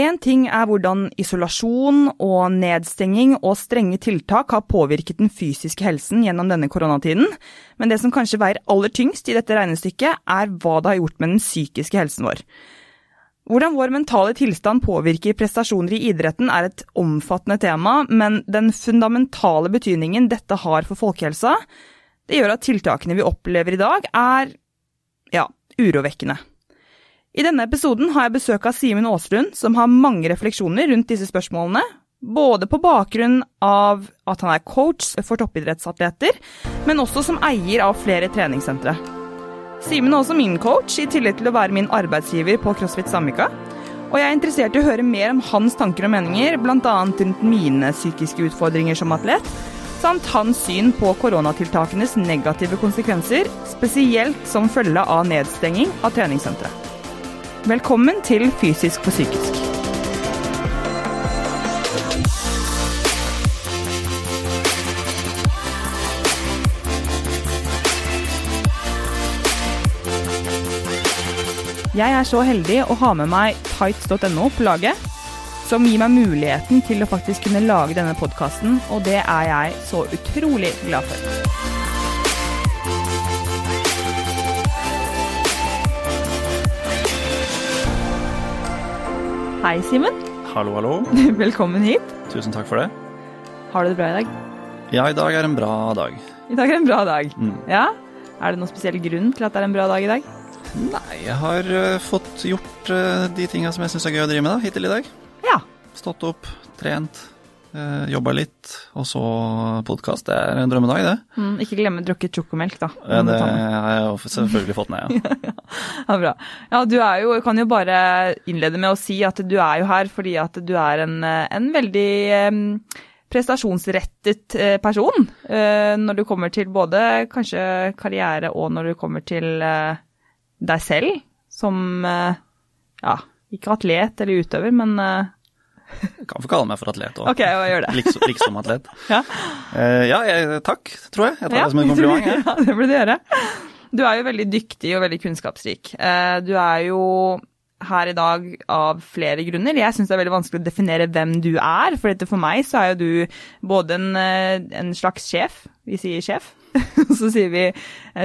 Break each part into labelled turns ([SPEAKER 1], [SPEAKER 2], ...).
[SPEAKER 1] Én ting er hvordan isolasjon og nedstenging og strenge tiltak har påvirket den fysiske helsen gjennom denne koronatiden, men det som kanskje veier aller tyngst i dette regnestykket, er hva det har gjort med den psykiske helsen vår. Hvordan vår mentale tilstand påvirker prestasjoner i idretten er et omfattende tema, men den fundamentale betydningen dette har for folkehelsa, det gjør at tiltakene vi opplever i dag, er ja, urovekkende. I denne episoden har jeg besøk av Simen Aaslund, som har mange refleksjoner rundt disse spørsmålene. Både på bakgrunn av at han er coach for toppidrettsatleter, men også som eier av flere treningssentre. Simen er også min coach, i tillegg til å være min arbeidsgiver på CrossFit Samvika. Og jeg er interessert i å høre mer om hans tanker og meninger, bl.a. rundt mine psykiske utfordringer som atlet, samt hans syn på koronatiltakenes negative konsekvenser, spesielt som følge av nedstenging av treningssentre. Velkommen til Fysisk for psykisk. Jeg er så heldig å ha med meg tights.no på laget, som gir meg muligheten til å faktisk kunne lage denne podkasten, og det er jeg så utrolig glad for. Hei, Simen.
[SPEAKER 2] Hallo, hallo.
[SPEAKER 1] Velkommen hit.
[SPEAKER 2] Tusen takk for det.
[SPEAKER 1] Har du det bra i dag?
[SPEAKER 2] Ja, i dag er en bra dag.
[SPEAKER 1] I dag er en bra dag.
[SPEAKER 2] Mm.
[SPEAKER 1] Ja? Er det noen spesiell grunn til at det er en bra dag i dag?
[SPEAKER 2] Nei, jeg har uh, fått gjort uh, de tinga som jeg syns er gøy å drive med da, hittil i dag.
[SPEAKER 1] Ja.
[SPEAKER 2] Stått opp, trent, jobba litt, og så podkast. Det er en drømmedag, det.
[SPEAKER 1] Mm, ikke glemme drukket sjokomelk, da.
[SPEAKER 2] Ja, det har jeg selvfølgelig fått med, ja.
[SPEAKER 1] ja, bra. Ja, du er jo, kan jo bare innlede med å si at du er jo her fordi at du er en, en veldig um, prestasjonsrettet person uh, når du kommer til både kanskje karriere og når du kommer til deg selv som ja, ikke atlet eller utøver, men
[SPEAKER 2] Du kan få kalle meg for atlet òg.
[SPEAKER 1] Ok, jeg gjør det.
[SPEAKER 2] Liksom, liksom atlet.
[SPEAKER 1] ja,
[SPEAKER 2] ja jeg, takk, tror jeg. Jeg tar
[SPEAKER 1] ja.
[SPEAKER 2] det som en kompliment. Jeg.
[SPEAKER 1] ja, det burde du gjøre. Du er jo veldig dyktig og veldig kunnskapsrik. Du er jo her i dag av flere grunner. Jeg syns det er veldig vanskelig å definere hvem du er. For for meg så er jo du både en, en slags sjef, vi sier sjef, så sier vi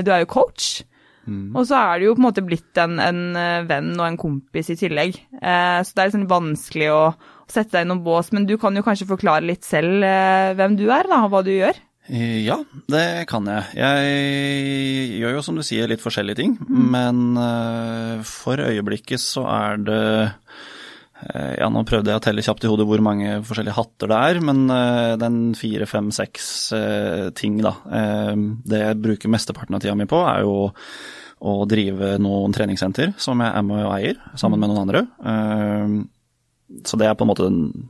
[SPEAKER 1] du er jo coach. Mm. Og så er du jo på en måte blitt en, en, venn og en kompis i tillegg. Eh, så det er liksom vanskelig å, å sette deg i noen bås. Men du kan jo kanskje forklare litt selv eh, hvem du er, da, og hva du gjør?
[SPEAKER 2] Ja, det kan jeg. Jeg gjør jo som du sier litt forskjellige ting, mm. men uh, for øyeblikket så er det Ja, nå prøvde jeg å telle kjapt i hodet hvor mange forskjellige hatter det er, men uh, den fire, fem, seks ting, da. det jeg bruker mesteparten av tida mi på, er jo å drive noen treningssenter som jeg er med og eier, sammen med noen andre. Så det er på en måte den,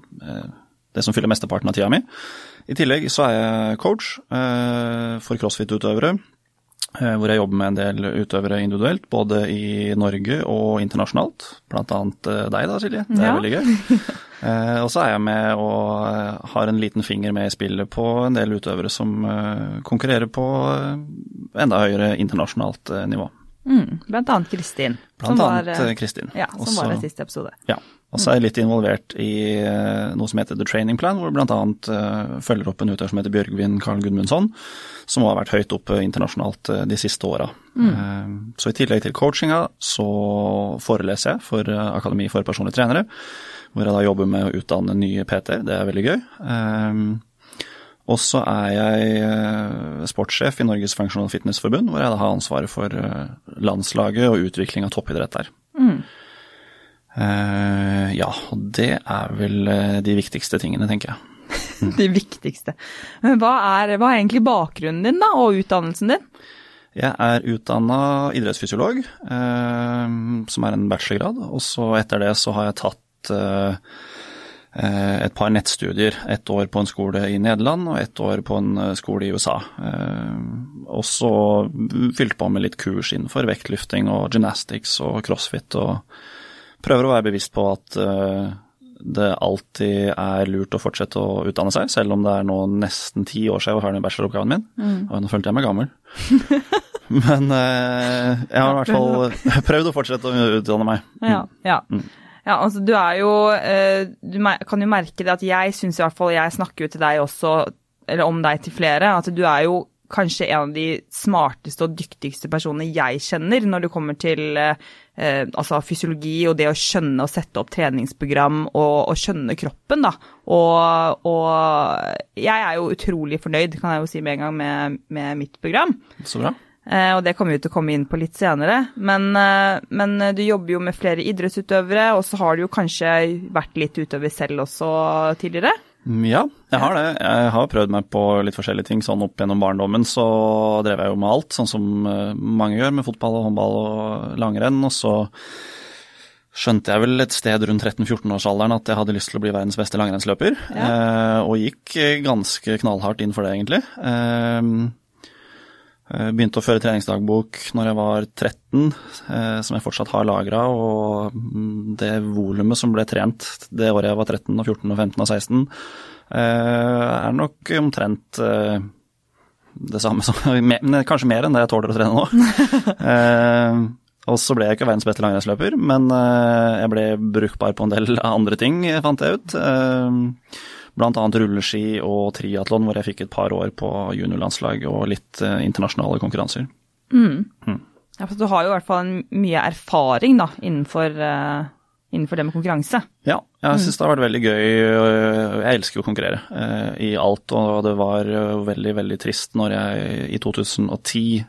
[SPEAKER 2] det som fyller mesteparten av tida mi. I tillegg så er jeg coach eh, for crossfit-utøvere, eh, hvor jeg jobber med en del utøvere individuelt, både i Norge og internasjonalt. Blant annet eh, deg da, Silje. Det er
[SPEAKER 1] Ja.
[SPEAKER 2] veldig gøy. Eh, og så er jeg med og eh, har en liten finger med i spillet på en del utøvere som eh, konkurrerer på eh, enda høyere internasjonalt eh, nivå.
[SPEAKER 1] Mm, blant annet Kristin.
[SPEAKER 2] Blant
[SPEAKER 1] som
[SPEAKER 2] annet
[SPEAKER 1] var,
[SPEAKER 2] eh, Kristin.
[SPEAKER 1] Ja, som
[SPEAKER 2] Også-
[SPEAKER 1] var i siste episode.
[SPEAKER 2] Ja. Og så er jeg litt involvert i eh, noe som heter The Training Plan, hvor vi bl.a. Uh, følger opp en utøver som heter Bjørgvin Karl Gudmundsson, som har vært høyt oppe internasjonalt eh, de siste åra.
[SPEAKER 1] Mm.
[SPEAKER 2] så i tillegg til coachinga, så foreleser jeg for eh, Akademi for personlige trenere, hvor jeg da jobber med å utdanne nye PT-er. Det er veldig gøy. Og så er jeg eh, sportssjef i Norges Functional Fitness Forbund, hvor jeg da har ansvaret for eh, landslaget og utvikling av toppidrett der.
[SPEAKER 1] Mm.
[SPEAKER 2] Eh, ja, og det er vel eh, de viktigste tingene, tenker jeg.
[SPEAKER 1] De viktigste. Men hva er, hva er egentlig bakgrunnen din da, og utdannelsen din?
[SPEAKER 2] Jeg er utdanna idrettsfysiolog, eh, som er en bachelorgrad. Og så etter det så har jeg tatt eh, eh, et par nettstudier. Ett år på en skole i Nederland og ett år på en skole i USA. Eh, og så fylte på med litt kurs innenfor vektløfting og gymnastics og crossfit. Og prøver å være bevisst på at eh, det alltid er lurt å fortsette å utdanne seg, selv om det er nå nesten ti år siden jeg var ferdig med bacheloroppgaven min. Og nå følte jeg meg gammel. Men eh, jeg har i hvert fall prøvd å fortsette å utdanne meg.
[SPEAKER 1] Ja, ja.
[SPEAKER 2] Mm.
[SPEAKER 1] Ja, altså du er jo eh, Du kan jo merke det at jeg syns i hvert fall Jeg snakker jo til deg også, eller om deg til flere, at du er jo kanskje en av de smarteste og dyktigste personene jeg kjenner når det kommer til eh, altså fysiologi og det å skjønne og sette opp treningsprogram og, og skjønne kroppen, da. Og, og, jeg er jo utrolig fornøyd, kan jeg jo si med en gang, med, med mitt program.
[SPEAKER 2] Så bra.
[SPEAKER 1] Eh, og det kommer vi til å komme inn på litt senere. Men, eh, men, du jobber jo med flere idrettsutøvere, og så har du jo kanskje vært litt utøver selv også tidligere?
[SPEAKER 2] Ja, jeg har det. Jeg har prøvd meg på litt forskjellige ting. Sånn opp gjennom barndommen så drev jeg jo med alt, sånn som eh, mange gjør med fotball og håndball og langrenn. Og så skjønte jeg vel et sted rundt 13-14-årsalderen at jeg hadde lyst til å bli verdens beste langrennsløper. Ja. og gikk ganske knallhardt inn for det, egentlig. Eh, begynte å føre treningsdagbok når jeg var 13, eh, som jeg fortsatt har lagra. Og mm, det volumet som ble trent det året jeg var 13 og 14 og 15 og 16, eh, er nok omtrent det samme som Kanskje mer enn det jeg tåler å trene nå. og så ble jeg ikke verdens beste langrennsløper, men jeg ble brukbar på en del andre ting, fant jeg ut. Bl.a. rulleski og triatlon, hvor jeg fikk et par år på juniorlandslag og litt eh, internasjonale konkurranser.
[SPEAKER 1] Mm. Mm. Ja, for Du har jo i hvert fall en mye erfaring da, innenfor, uh, innenfor det med konkurranse.
[SPEAKER 2] Ja, jeg syns mm. det har vært veldig gøy. Jeg elsker å konkurrere uh, i alt, og det var veldig, veldig trist når jeg i 2010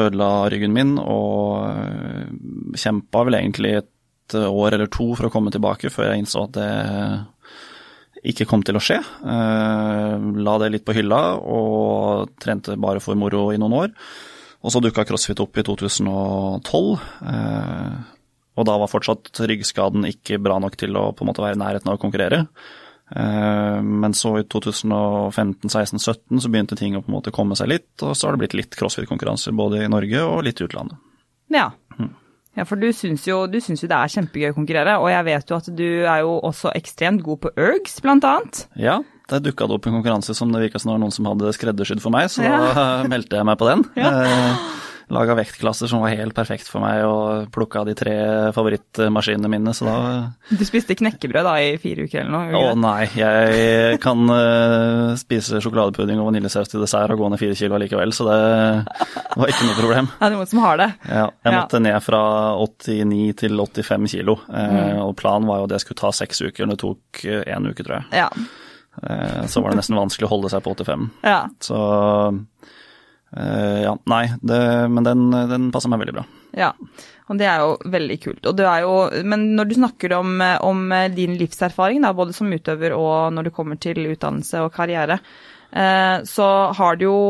[SPEAKER 2] ødela ryggen min og kjempa vel egentlig et år eller to for å komme tilbake, før jeg innså at det ikke kom til å skje. Eh, la det litt på hylla og trente bare for moro i noen år. Og så dukka CrossFit opp i 2012. Eh, og da var fortsatt ryggskaden ikke bra nok til å på en måte være i nærheten av å konkurrere. Eh, men så i 2015-16-17 så begynte ting å på en måte komme seg litt, og så har det blitt litt crossfit-konkurranser både i Norge og litt i utlandet.
[SPEAKER 1] Ja. Mm. Ja, for du syns, jo, jo, det er kjempegøy å konkurrere, og jeg vet jo at du er jo også ekstremt god på ergs, blant annet.
[SPEAKER 2] Ja, det dukka opp en konkurranse som det virka som det var noen som hadde skreddersydd for meg, så ja. meldte jeg meg på den. Ja. Eh, laga vektklasser som var helt perfekt for meg, og plukka de tre favorittmaskinene mine, så da
[SPEAKER 1] Du spiste knekkebrød da i fire uker eller noe?
[SPEAKER 2] Å nei, jeg kan uh, spise sjokoladepudding og vaniljesaus til dessert og gå ned fire kilo allikevel, så det var ikke noe problem.
[SPEAKER 1] Ja, det er noen som har det.
[SPEAKER 2] Ja, jeg måtte ja. ned fra 89 til 85 kilo, uh, mm. og planen var jo at jeg skulle ta seks uker, men det tok én uh, uke, tror jeg.
[SPEAKER 1] Ja.
[SPEAKER 2] Så var det nesten vanskelig å holde seg på 85.
[SPEAKER 1] Ja.
[SPEAKER 2] Så Uh, ja, nei, det, men den, den, passer meg veldig bra.
[SPEAKER 1] Ja, og det er jo veldig kult. Jo, men når du snakker om, om, din livserfaring, da, både som utøver og når det kommer til utdannelse og karriere, uh, så har det jo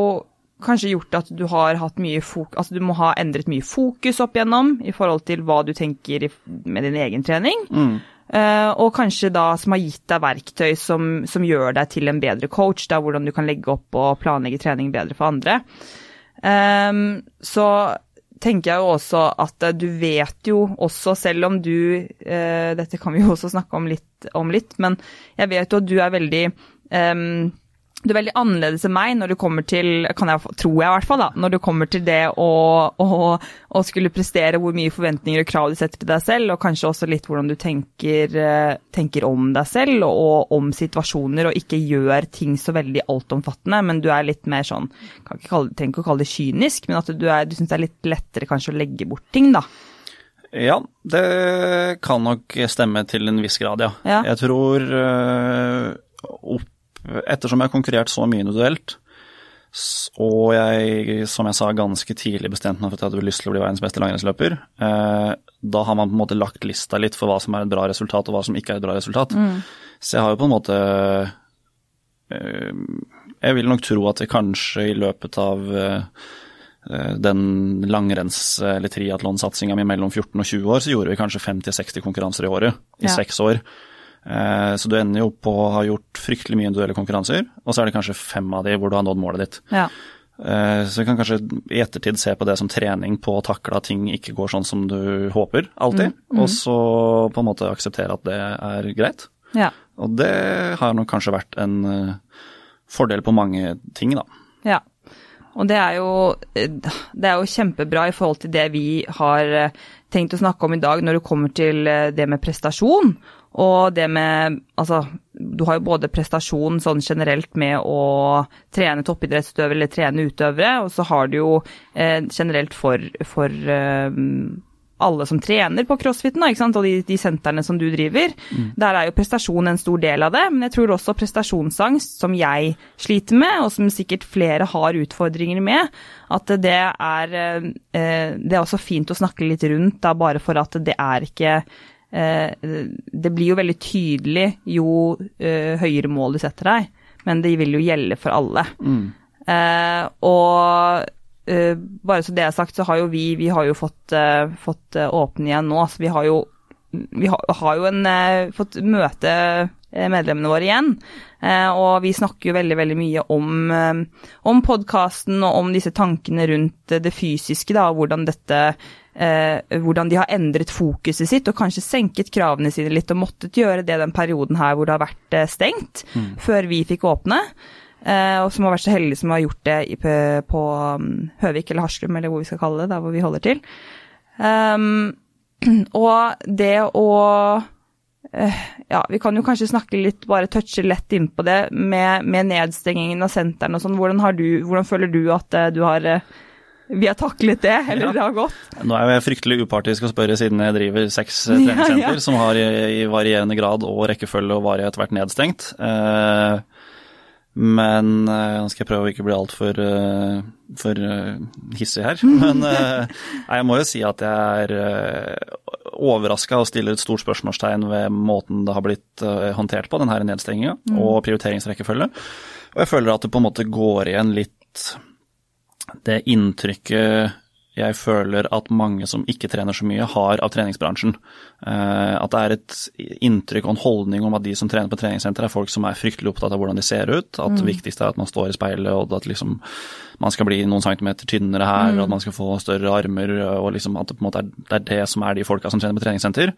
[SPEAKER 1] kanskje gjort at du har hatt mye fokus, altså du må ha endret mye fokus opp igjennom i forhold til hva du tenker med din egen trening.
[SPEAKER 2] Mm.
[SPEAKER 1] Uh, og kanskje da som har gitt deg verktøy som, som, gjør deg til en bedre coach, da hvordan du kan legge opp og planlegge trening bedre for andre. Um, så tenker jeg jo også at uh, du vet jo også, selv om du Dette kan vi jo også snakke om litt, om litt men jeg vet jo at du er veldig um, du er veldig annerledes enn meg når det kommer til kan jeg, tror jeg i hvert fall da, når det kommer til det å, å, å, skulle prestere, hvor mye forventninger og krav du setter til deg selv, og kanskje også litt hvordan du tenker, eh, tenker om deg selv og, og, om situasjoner, og ikke gjør ting så veldig altomfattende, men du er litt mer sånn kan ikke kalle, Trenger ikke å kalle det kynisk, men at du, er, du syns det er litt lettere kanskje å legge bort ting, da.
[SPEAKER 2] Ja, det kan nok stemme til en viss grad, ja.
[SPEAKER 1] ja.
[SPEAKER 2] Jeg tror øh, opp ettersom jeg har konkurrert så mye individuelt, og jeg, som jeg sa, ganske tidlig bestemte meg for at jeg hadde lyst til å bli verdens beste langrennsløper, eh, da har man på en måte lagt lista litt for hva som er et bra resultat, og hva som ikke er et bra resultat.
[SPEAKER 1] Mm.
[SPEAKER 2] Så jeg har jo på en måte eh, Jeg vil nok tro at jeg kanskje i løpet av eh, den langrenns- eller triatlonsatsinga mi mellom 14 og 20 år, så gjorde vi kanskje 50-60 konkurranser i året i ja. seks år. Eh, så du ender jo på å ha gjort fryktelig mye individuelle konkurranser, og så er det kanskje fem av de hvor du har nådd målet ditt.
[SPEAKER 1] Ja.
[SPEAKER 2] Eh, så du kan kanskje i ettertid se på det som trening på å takle at ting ikke går sånn som du håper, alltid. Mm, mm. Og så på en måte akseptere at det er greit.
[SPEAKER 1] Ja.
[SPEAKER 2] Og det har nok kanskje vært en eh, fordel på mange ting, da.
[SPEAKER 1] Ja. Og det er, jo, det er jo kjempebra i forhold til det vi har tenkt å snakke om i dag når det kommer til det med prestasjon. Og det med Altså, du har jo både prestasjon sånn generelt med å trene toppidrettsutøvere eller trene utøvere, og så har du jo eh, generelt for, for eh, alle som trener på crossfiten, sant? og de, de sentrene som du driver. Mm. Der er jo prestasjon en stor del av det, men jeg tror også prestasjonsangst, som jeg sliter med, og som sikkert flere har utfordringer med, at det er, eh, det er også fint å snakke litt rundt, da, bare for at det er ikke eh, Det blir jo veldig tydelig jo eh, høyere mål du setter deg, men det vil jo gjelde for alle. Mm. og Uh, bare så det er sagt, så har jo vi, vi har jo fått, fått åpne igjen nå. Så vi har jo, vi har, har jo en, fått møte medlemmene våre igjen. og vi snakker jo veldig veldig mye om, om podkasten og om disse tankene rundt det fysiske, da, og hvordan dette hvordan de har endret fokuset sitt og kanskje senket kravene sine litt og måttet gjøre det den perioden her hvor det har vært stengt, mm. før vi fikk åpne. Uh, og som har vært så heldige som har gjort det på um, Høvik eller Haslum, eller hvor vi skal kalle det, der hvor vi holder til. Um, og det å Ja, vi kan jo kanskje snakke litt, bare touche lett innpå det med, med nedstengingen av senteren og sånn. Hvordan, hvordan, føler du at du har vi har taklet det, eller ja. det har gått?
[SPEAKER 2] Nå er jeg fryktelig upartisk å spørre, siden jeg driver seks treningssenter ja, ja. som har i, i, varierende grad og rekkefølge og varighet vært nedstengt. Uh, men uh, nå skal jeg prøve å ikke bli altfor for, hissig her. Men jeg må jo si at jeg er overraska og stiller et stort spørsmålstegn ved måten det har blitt håndtert på, denne nedstenginga, mm. og prioriteringsrekkefølge. Og jeg føler at det på en måte går igjen litt det inntrykket jeg føler at mange som ikke trener så mye, har av treningsbransjen. Eh, at det er et inntrykk og en holdning om at de som trener på treningssenter, er folk som er fryktelig opptatt av hvordan de ser ut. At mm. det viktigste er at man står i speilet, og at liksom man skal bli noen centimeter tynnere her, mm. og at man skal få større armer, og liksom at det på en måte er, det er det som er de folka som trener på treningssenter.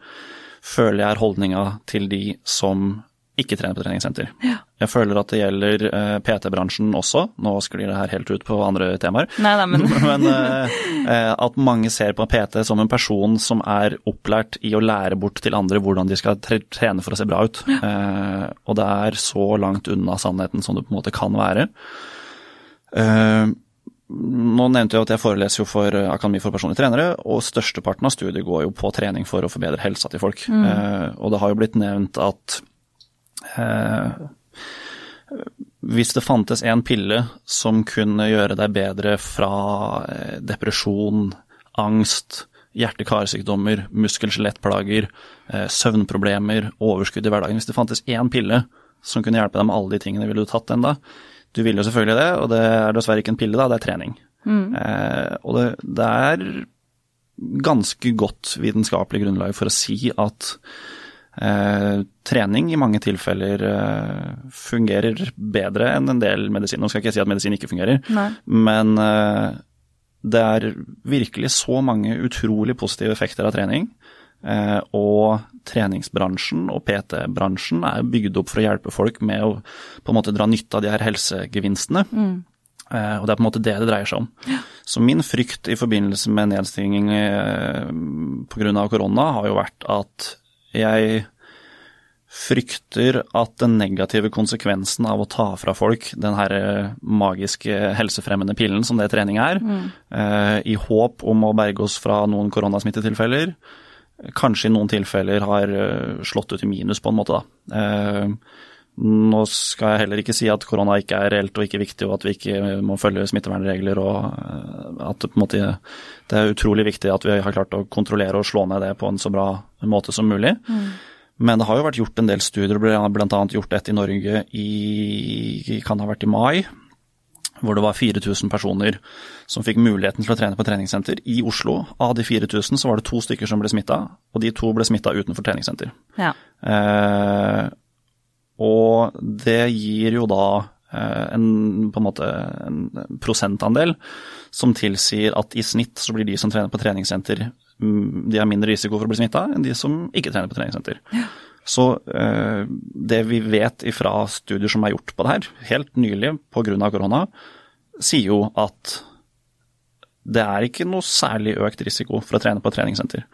[SPEAKER 2] Føler jeg er holdninga til de som ikke trene på treningssenter. Ja. Jeg føler at det gjelder uh, PT-bransjen også. Nå sklir det her helt ut på andre temaer.
[SPEAKER 1] Nei, nei, men
[SPEAKER 2] men uh, at mange ser på PT som en person som er opplært i å lære bort til andre hvordan de skal trene for å se bra ut. Ja. Og det er så langt unna sannheten som det på en måte kan være. Nå nevnte jeg at jeg foreleser jo for Akademi for personlige trenere, og størsteparten av studiet går jo på trening for å forbedre helsa til folk. Mm. og det har jo blitt nevnt at Eh, hvis det fantes en pille som kunne gjøre deg bedre fra eh, depresjon, angst, hjerte-karsykdommer, muskel-skjelettplager, eh, søvnproblemer, overskudd i hverdagen Hvis det fantes én pille som kunne hjelpe deg med alle de tingene, ville du tatt den da? Du vil jo selvfølgelig det, og det er dessverre ikke en pille, da, det er trening. Mm. Eh, og det, det, er ganske godt vitenskapelig grunnlag for å si at Eh, trening i mange tilfeller eh, fungerer bedre enn en del medisin. Nå skal jeg ikke si at medisin ikke fungerer, Nei. men eh, det er virkelig så mange utrolig positive effekter av trening. Eh, og treningsbransjen og PT-bransjen er bygd opp for å hjelpe folk med å på en måte dra nytte av de her helsegevinstene. Mm. Eh, og det er på en måte det det dreier seg om. Ja. Så min frykt i forbindelse med nedstenging pga. korona har jo vært at jeg frykter at den negative konsekvensen av å ta fra folk den her eh, magiske helsefremmende pillen som det trening er, mm. eh, i håp om å berge oss fra noen koronasmittetilfeller, kanskje i noen tilfeller har uh, slått ut i minus, på en måte, da. Eh, nå skal jeg heller ikke si at korona ikke er reelt og ikke viktig, og at vi ikke må følge smittevernregler, og eh, at det, måte, det er utrolig viktig at vi har klart å kontrollere og slå ned det på en så bra måte som mulig. Mm. Men det har jo vært gjort en del studier, bl.a. gjort et i Norge i kan ha vært i mai, hvor det var 4000 personer som fikk muligheten til å trene på treningssenter i Oslo. Av de 4000 så var det to stykker som ble smitta, og de to ble smitta utenfor treningssenter. Ja. Eh, og det gir jo da eh, en, på en måte en prosentandel som tilsier at i snitt så blir de som trener på treningssenter Mm, de har mindre risiko for å bli smitta enn de som ikke trener på treningssenter. Ja. Så eh, det vi vet fra studier som er gjort på det her, helt nylig pga. korona, sier jo at det er ikke noe særlig økt risiko for å trene på et treningssenter.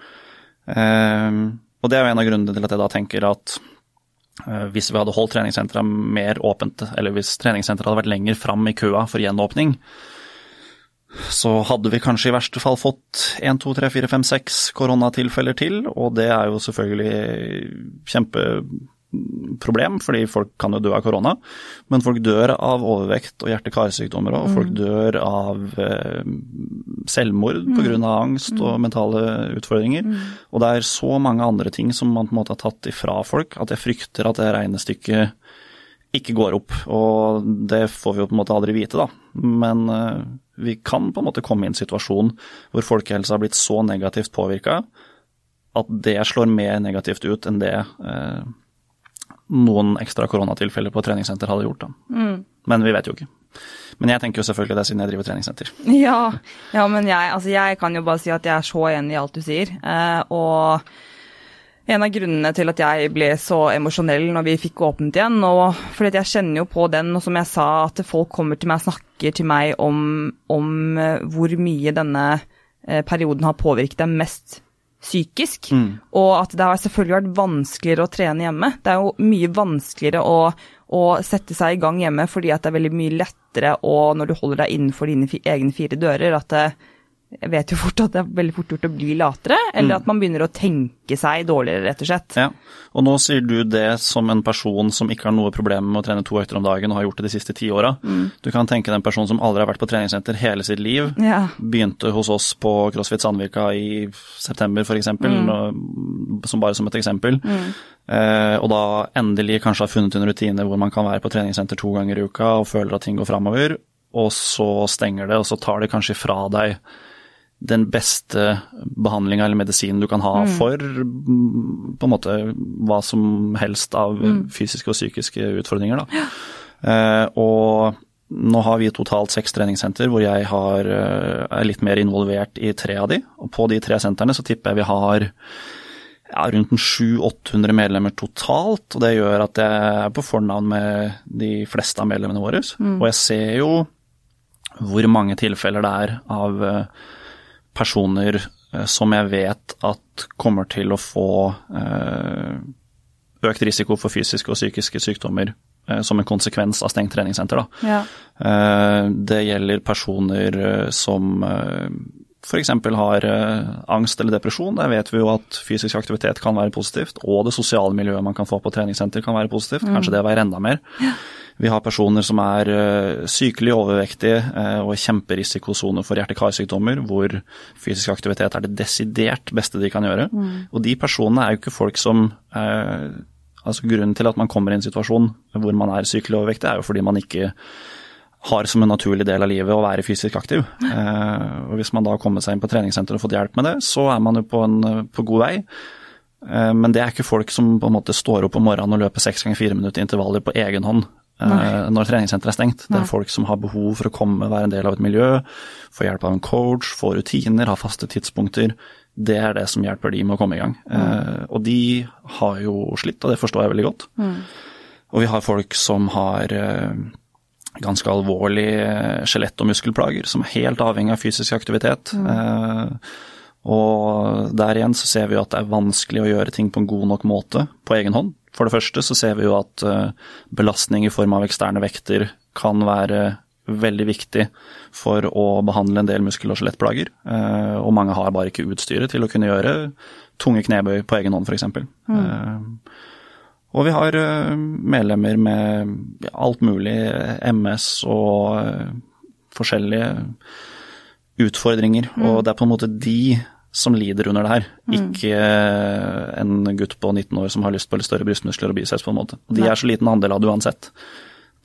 [SPEAKER 2] Eh, og det er jo en av grunnene til at jeg da tenker at hvis vi hadde holdt treningssenteret mer åpent, eller hvis treningssenteret hadde vært lenger fram i køa for gjenåpning, så hadde vi kanskje i verste fall fått 1, 2, 3, 4, 5, 6 koronatilfeller til, og det er jo selvfølgelig kjempeproblem, fordi folk kan jo dø av korona. Men folk dør av overvekt og hjerte-karsykdommer òg, og folk mm. dør av eh, mm. pga. Angst og mm. mentale utfordringer. Mm. Og det er så mange andre ting som man på en måte har tatt ifra folk, at jeg frykter at det regnestykket ikke går opp. Og det får vi jo på en måte aldri vite, da. Men eh, vi kan på en måte komme i en situasjon hvor folkehelsa har blitt så negativt påvirka at det slår mer negativt ut enn det eh, noen ekstra koronatilfeller på treningssenter hadde gjort. Da. Mm. Men vi vet jo ikke. Men jeg tenker jo selvfølgelig det siden jeg driver treningssenter.
[SPEAKER 1] Ja, ja men jeg, altså jeg, kan jo bare si at jeg er så enig i alt du sier. Eh, og en av grunnene til at jeg ble så emosjonell når vi fikk åpnet igjen. og fordi jeg kjenner jo på den, og som jeg sa, at folk kommer til meg og snakker til meg om, om eh, hvor mye denne eh, perioden har påvirket dem mest psykisk. Mm. Og at det har selvfølgelig vært vanskeligere å trene hjemme. Det er jo mye vanskeligere å, å sette seg i gang hjemme fordi at det er veldig mye lettere å, når du holder deg innenfor dine egne fire dører, at det, jeg vet jo fort at det er veldig fort gjort å bli latere, eller mm. at man begynner å tenke seg dårligere, rett og slett.
[SPEAKER 2] Ja, og nå sier du det som en person som ikke har noe problem med å trene to økter om dagen og har gjort det de siste ti åra. Mm. Du kan tenke deg en person som aldri har vært på treningssenter hele sitt liv, ja. begynte hos oss på CrossFit Sandvika i september f.eks., mm. som bare som et eksempel. Mm. Eh, og da endelig kanskje har funnet en rutine hvor man kan være på treningssenter to ganger i uka og føler at ting går framover, og så stenger det, og så tar det kanskje fra deg den beste behandlinga eller medisinen du kan ha mm. for på en måte hva som helst av mm. fysiske og psykiske utfordringer. Da. Ja. Eh, og nå har vi totalt seks treningssenter hvor jeg har, eh, er litt mer involvert i tre av de. Og på de tre sentrene så tipper jeg vi har ja, rundt 700-800 medlemmer totalt. Og det gjør at jeg er på fornavn med de fleste av medlemmene våre. Mm. Og jeg ser jo hvor mange tilfeller det er av uh, personer eh, som jeg vet at kommer til å få eh, økt risiko for fysiske og psykiske sykdommer eh, som en konsekvens av stengt treningssenter. Ja. Det gjelder personer som f.eks. har angst eller depresjon. Der vet vi jo at fysisk aktivitet kan være positivt, og det sosiale miljøet man kan få på treningssenter kan være positivt. Mm. Kanskje det være enda mer. Vi har personer som er uh, sykelig overvektige uh, og i kjemperisikosone for hjerte-karsykdommer, hvor fysisk aktivitet er det desidert beste de kan gjøre. Mm. Og de personene er jo ikke folk som Altså Grunnen til at man kommer i en situasjon hvor man er sykelig overvektig, er jo fordi man ikke har som en naturlig del av livet å være fysisk aktiv. Eh, og Hvis man da har kommet seg inn på treningssenteret og fått hjelp med det, så er man jo på, en, på god vei. Eh, men det er ikke folk som på en måte står opp om morgenen og løper seks ganger fire minutter intervaller på egen hånd Nei. Eh, når treningssenteret er stengt. Nei. Det er folk som har behov for å komme, være en del av et miljø, få hjelp av en coach, få rutiner, ha faste tidspunkter. Det er det som hjelper de med å komme i gang. Mm. og de har jo slitt, og det forstår jeg veldig godt. Mm. Og vi har folk som har ganske alvorlige skjelett- og muskelplager, som er helt avhengig av fysisk aktivitet. Mm. og der igjen så ser vi at det er vanskelig å gjøre ting på en god nok måte på egen hånd. For det første så ser vi jo at eh, belastning i form av eksterne vekter kan være veldig viktig for å behandle en del muskel- og skjelettplager. Eh, og mange har bare ikke utstyret til å kunne gjøre tunge knebøy på egen hånd, f.eks. Mm. Eh, og vi har medlemmer med alt mulig MS og forskjellige utfordringer. Mm. Og det er på en måte de som lider under det her, mm. ikke en gutt på 19 år som har lyst på litt større brystmuskler og biceps, på en måte. De er så liten andel av det uansett.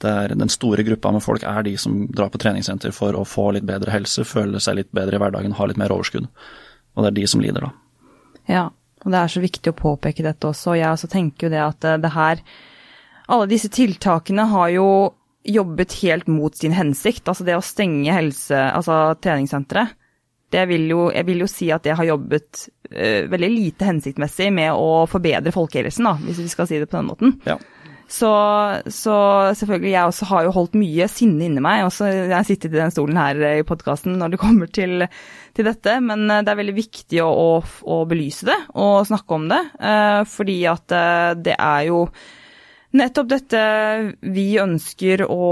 [SPEAKER 2] Det er, den store gruppa med folk er de som drar på treningssenter for å få litt bedre helse, føle seg litt bedre i hverdagen, ha litt mer overskudd. Og det er de som lider, da.
[SPEAKER 1] Ja, og det er så viktig å påpeke dette også. Og Jeg også tenker jo det at eh, det her Alle disse tiltakene har jo jobbet helt mot sin hensikt. Altså det å stenge helse, altså treningssenteret det vil jo, jeg vil jo si at det har jobbet uh, veldig lite hensiktsmessig med å forbedre folkehelsen, da, hvis vi skal si det på den måten. Ja. Så, så, selvfølgelig, jeg også har jo holdt mye sinne inni meg. Også jeg har sittet i den stolen her i podkasten når det kommer til, til, dette. Men det er veldig viktig å, å, å belyse det og snakke om det. Fordi at det er jo nettopp dette vi ønsker å,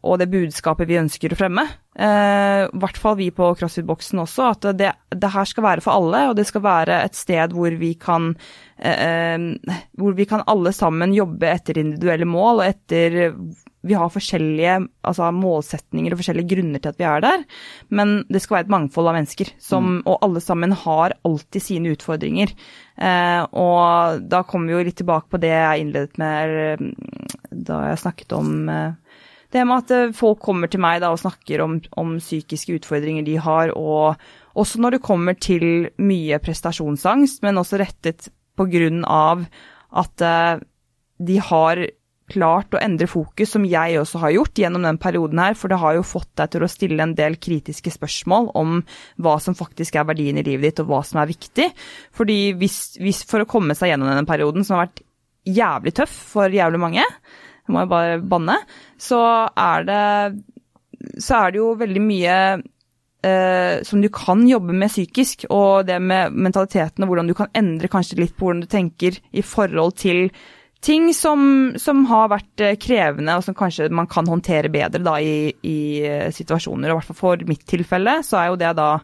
[SPEAKER 1] og, det budskapet vi ønsker å fremme. Eh, I hvert fall vi på CrossFit-boksen også, at det, det, her skal være for alle. Og det skal være et sted hvor vi kan eh, hvor vi kan alle sammen jobbe etter individuelle mål og etter vi har forskjellige altså, målsetninger og forskjellige grunner til at vi er der, men det skal være et mangfold av mennesker, som, mm. og alle sammen har alltid sine utfordringer. Eh, og da kommer vi jo litt tilbake på det jeg innledet med da jeg snakket om eh, det med at eh, folk kommer til meg da og snakker om, om psykiske utfordringer de har, og også når det kommer til mye prestasjonsangst, men også rettet på grunn av at eh, de har klart å endre fokus, som jeg også har gjort gjennom den perioden her, for det har jo fått deg til å stille en del kritiske spørsmål om hva som faktisk er verdien i livet ditt, og hva som er viktig. Fordi hvis, hvis for å komme seg gjennom denne perioden, som har vært jævlig tøff for jævlig mange, det må jeg bare banne, så er det, så er det jo veldig mye eh, som du kan jobbe med psykisk, og det med mentaliteten og hvordan du kan endre kanskje litt på hvordan du tenker i forhold til ting som, som, har vært eh, krevende, og som kanskje man kan håndtere bedre da, i, i eh, situasjoner. Og i hvert fall for mitt tilfelle så er jo det da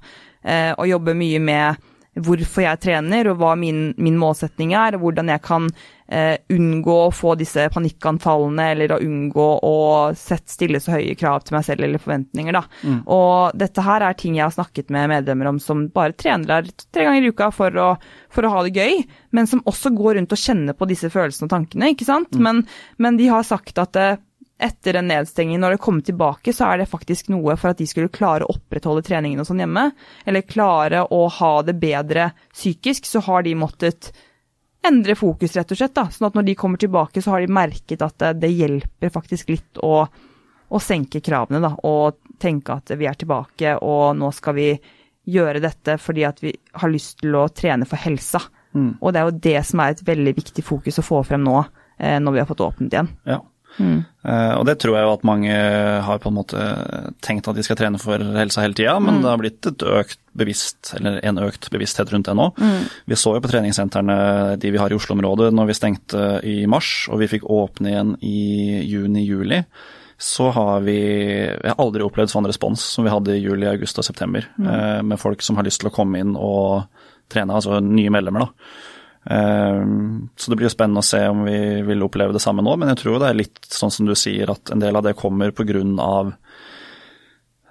[SPEAKER 1] eh, å jobbe mye med hvorfor jeg trener, og hva min, min målsetning er, og hvordan jeg kan eh, unngå å få disse panikkanfallene, eller å unngå å sette, stille så høye krav til meg selv eller forventninger. Da. Mm. Og dette her er ting jeg har snakket med medlemmer om som bare trener der tre ganger i uka for å, for å ha det gøy, men som også går rundt og kjenner på disse følelsene og tankene. ikke sant? Mm. Men, men, de har sagt at eh, etter en nedstenging, når det kommer tilbake, så er det faktisk noe for at de skulle klare å opprettholde treningen og sånn hjemme, eller klare å ha det bedre psykisk, så har de måttet endre fokus, rett og slett. da, Sånn at når de kommer tilbake, så har de merket at det, det hjelper faktisk litt å, å, senke kravene, da, og tenke at vi er tilbake, og nå skal vi gjøre dette fordi at vi har lyst til å trene for helsa. Mm. Og det er jo det som er et veldig viktig fokus å få frem nå, eh, når vi har fått åpnet igjen.
[SPEAKER 2] Ja. Mm. Uh, og det tror jeg jo at mange har på en måte tenkt at de skal trene for helsa hele tida, men mm. det har blitt et økt bevisst, eller en økt bevissthet rundt det nå. Mm. Vi så jo på treningssentrene de vi har i Oslo-området når vi stengte i mars, og vi fikk åpne igjen i juni-juli. Så har vi Jeg har aldri opplevd sånn respons som vi hadde i juli, august og september, uh, med folk som har lyst til å komme inn og trene, altså nye medlemmer, da. Ehm, så det blir jo spennende å se om vi vil oppleve det samme nå, men jeg tror det er litt sånn som du sier, at en del av det kommer pga.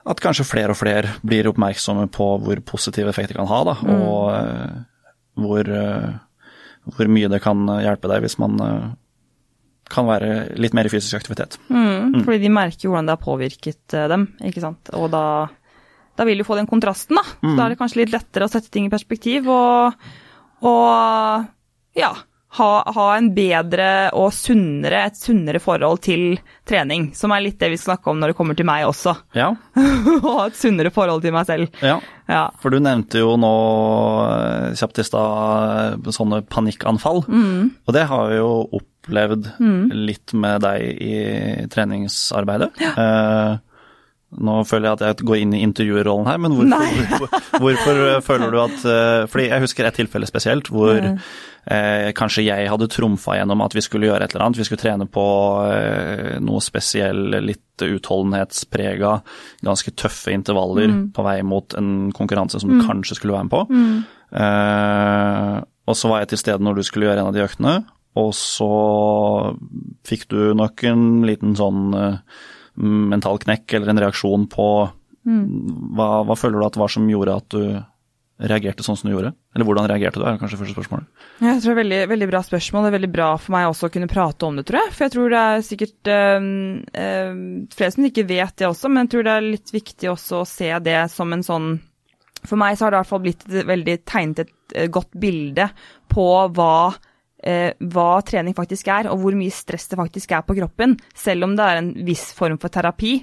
[SPEAKER 2] At kanskje flere og flere blir oppmerksomme på hvor positive effekter det kan ha, da, mm. og uh, hvor, uh, hvor, mye det kan hjelpe deg hvis man uh, kan være litt mer i fysisk aktivitet.
[SPEAKER 1] Mm, mm. Fordi de merker hvordan det har påvirket dem, ikke sant. Og da, da vil du få den kontrasten, da. Så mm. da er det kanskje litt lettere å sette ting i perspektiv. og og ja, ha, ha, en bedre og sunnere, et sunnere forhold til trening. Som er litt det vi snakker om når det kommer til meg også.
[SPEAKER 2] Ja.
[SPEAKER 1] ha et sunnere forhold til meg selv.
[SPEAKER 2] Ja. ja. For du nevnte jo nå eh, kjapt i stad sånne panikkanfall. Mm. Og det har vi jo opplevd mm. litt med deg i treningsarbeidet. Ja. Eh, nå føler jeg at jeg går inn i intervjuerrollen her, men hvorfor, hvorfor, eh, føler du at eh, Fordi jeg husker et tilfelle spesielt hvor eh, kanskje jeg hadde trumfa gjennom at vi skulle gjøre et eller annet. Vi skulle trene på eh, noe spesiell, litt utholdenhetsprega, ganske tøffe intervaller mm. på vei mot en konkurranse som du mm. kanskje skulle være med på. Mm. Eh, og så var jeg til stede når du skulle gjøre en av de øktene, og så fikk du nok en liten sånn eh, mental knekk eller en reaksjon på mm. hva, hva, føler du at var som gjorde at du reagerte sånn som du gjorde? Eller hvordan reagerte du, er kanskje første spørsmålet.
[SPEAKER 1] Jeg tror det er veldig, veldig bra spørsmål. Det er veldig bra for meg også å kunne prate om det, tror jeg. For jeg tror det er sikkert øh, øh, flere som ikke vet det også, men jeg tror det er litt viktig også å se det som en sånn For meg så har det i hvert fall blitt veldig tegnet et godt bilde på hva eh, hva trening faktisk er, og hvor mye stress det faktisk er på kroppen. Selv om det er en viss form for terapi,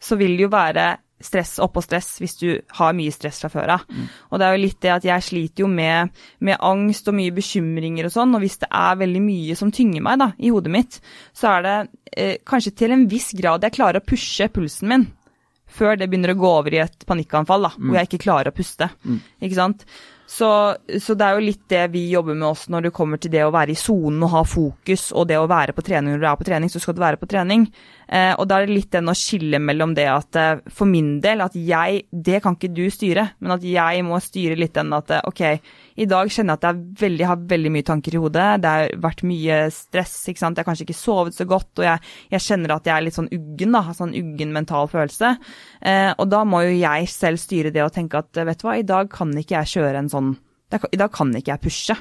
[SPEAKER 1] så vil det jo være stress oppå stress hvis du har mye stress fra før av. Mm. Og det er jo litt det at jeg sliter jo med, med, angst og mye bekymringer og sånn, og hvis det er veldig mye som tynger meg da, i hodet mitt, så er det eh, kanskje til en viss grad jeg klarer å pushe pulsen min før det begynner å gå over i et panikkanfall, da, mm. hvor jeg ikke klarer å puste. Mm. Ikke sant? Så, så, det er jo litt det vi jobber med også når det kommer til det å være i sonen og ha fokus, og det å være på trening når du er på trening, så skal du være på trening. Eh, og da er det litt den å skille mellom det at eh, for min del at jeg Det kan ikke du styre, men at jeg må styre litt den at eh, ok, i dag kjenner jeg at jeg veldig, har veldig mye tanker i hodet. Det har vært mye stress. ikke sant? Jeg har kanskje ikke sovet så godt, og jeg, jeg kjenner at jeg er litt sånn uggen. da, Sånn uggen mental følelse. Eh, og da må jo jeg selv styre det og tenke at vet du hva, i dag kan ikke jeg kjøre en sånn i dag kan ikke jeg pushe.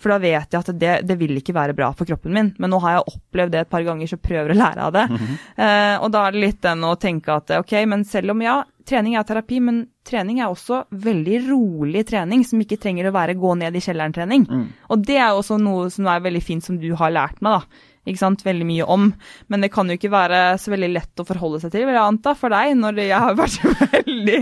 [SPEAKER 1] For da vet jeg at det, det, vil ikke være bra for kroppen min. Men nå har jeg opplevd det et par ganger, så prøver å lære av det. Mm -hmm. eh, og da er det litt den å tenke at ok, men selv om ja, trening er terapi, men trening er også veldig rolig trening som ikke trenger å være gå ned i kjelleren-trening. Mm. Og det er også noe som er veldig fint som du har lært meg, da ikke sant, veldig mye om. Men det kan jo ikke være så veldig lett å forholde seg til, vil jeg anta, for deg, når jeg har vært veldig,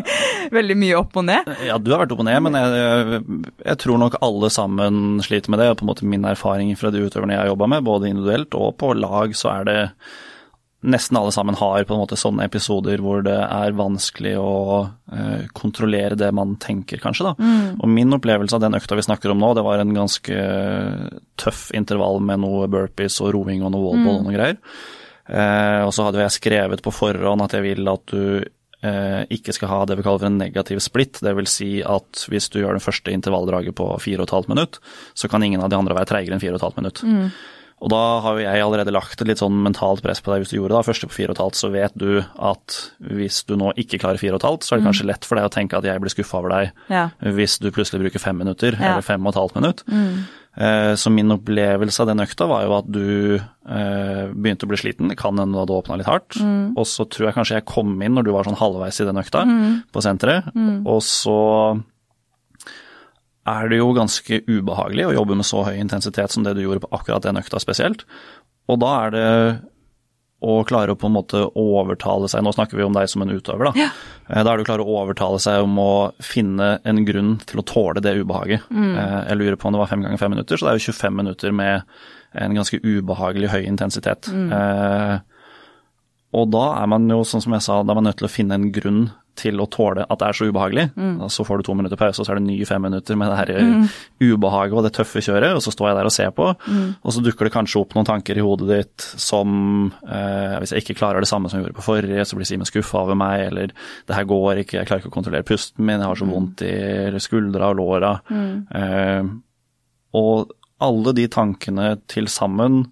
[SPEAKER 1] veldig mye opp og ned.
[SPEAKER 2] Ja, du har vært opp og ned, men jeg, jeg tror nok alle sammen sliter med det. og på en måte Min erfaring fra de utøverne jeg har jobba med, både individuelt og på lag, så er det nesten alle sammen har på en måte sånne episoder hvor det er vanskelig å uh, kontrollere det man tenker, kanskje. da. Mm. Og min opplevelse av den økta vi snakker om nå, det var en ganske tøff intervall med noe burpees og roing og noe wallball mm. og noe greier. Eh, og så hadde jeg skrevet på forhånd at jeg vil at du uh, ikke skal ha det vi kaller for en negativ splitt. Det vil si at hvis du gjør det første intervalldraget på 4,5 minutt, så kan ingen av de andre være treigere enn 4,5 minutt. Mm. Og da har jo jeg allerede lagt et litt sånn mentalt press på deg hvis du gjorde det. Første på fire og et halvt, så vet du at hvis du nå ikke klarer fire og et halvt, så er det mm. kanskje lett for deg å tenke at jeg blir skuffa over deg ja. hvis du plutselig bruker fem minutter ja. eller fem og et halvt minutt. Mm. Eh, så min opplevelse av den økta var jo at du eh, begynte å bli sliten. Det kan hende du hadde åpna litt hardt. Mm. Og så tror jeg kanskje jeg kom inn når du var sånn halvveis i den økta mm. på senteret. Mm. Og så er det jo ganske ubehagelig å jobbe med så høy intensitet som det du gjorde på akkurat den økta spesielt. Og da er det å klare å på en måte overtale seg Nå snakker vi om deg som en utøver, da. Ja. Eh, da er det å klare å overtale seg om å finne en grunn til å tåle det ubehaget. Mm. Eh, jeg lurer på om det var fem ganger fem minutter, så det er jo 25 minutter med en ganske ubehagelig høy intensitet. Mm. Eh, og da er man jo, sånn som jeg sa, da er man nødt til å finne en grunn til å tåle at det er så ubehagelig. Mm. Så får du to minutter pause, og så er det nye fem minutter med det her mm. ubehaget og det tøffe kjøret, og så står jeg der og ser på. Mm. Og så dukker det kanskje opp noen tanker i hodet ditt som eh, Hvis jeg ikke klarer det samme som jeg gjorde på forrige, så blir Simen skuffa over meg, eller det her går ikke, jeg klarer ikke å kontrollere pusten min, jeg har så mm. vondt i skuldra og låra. Mm. Eh, og alle de tankene til sammen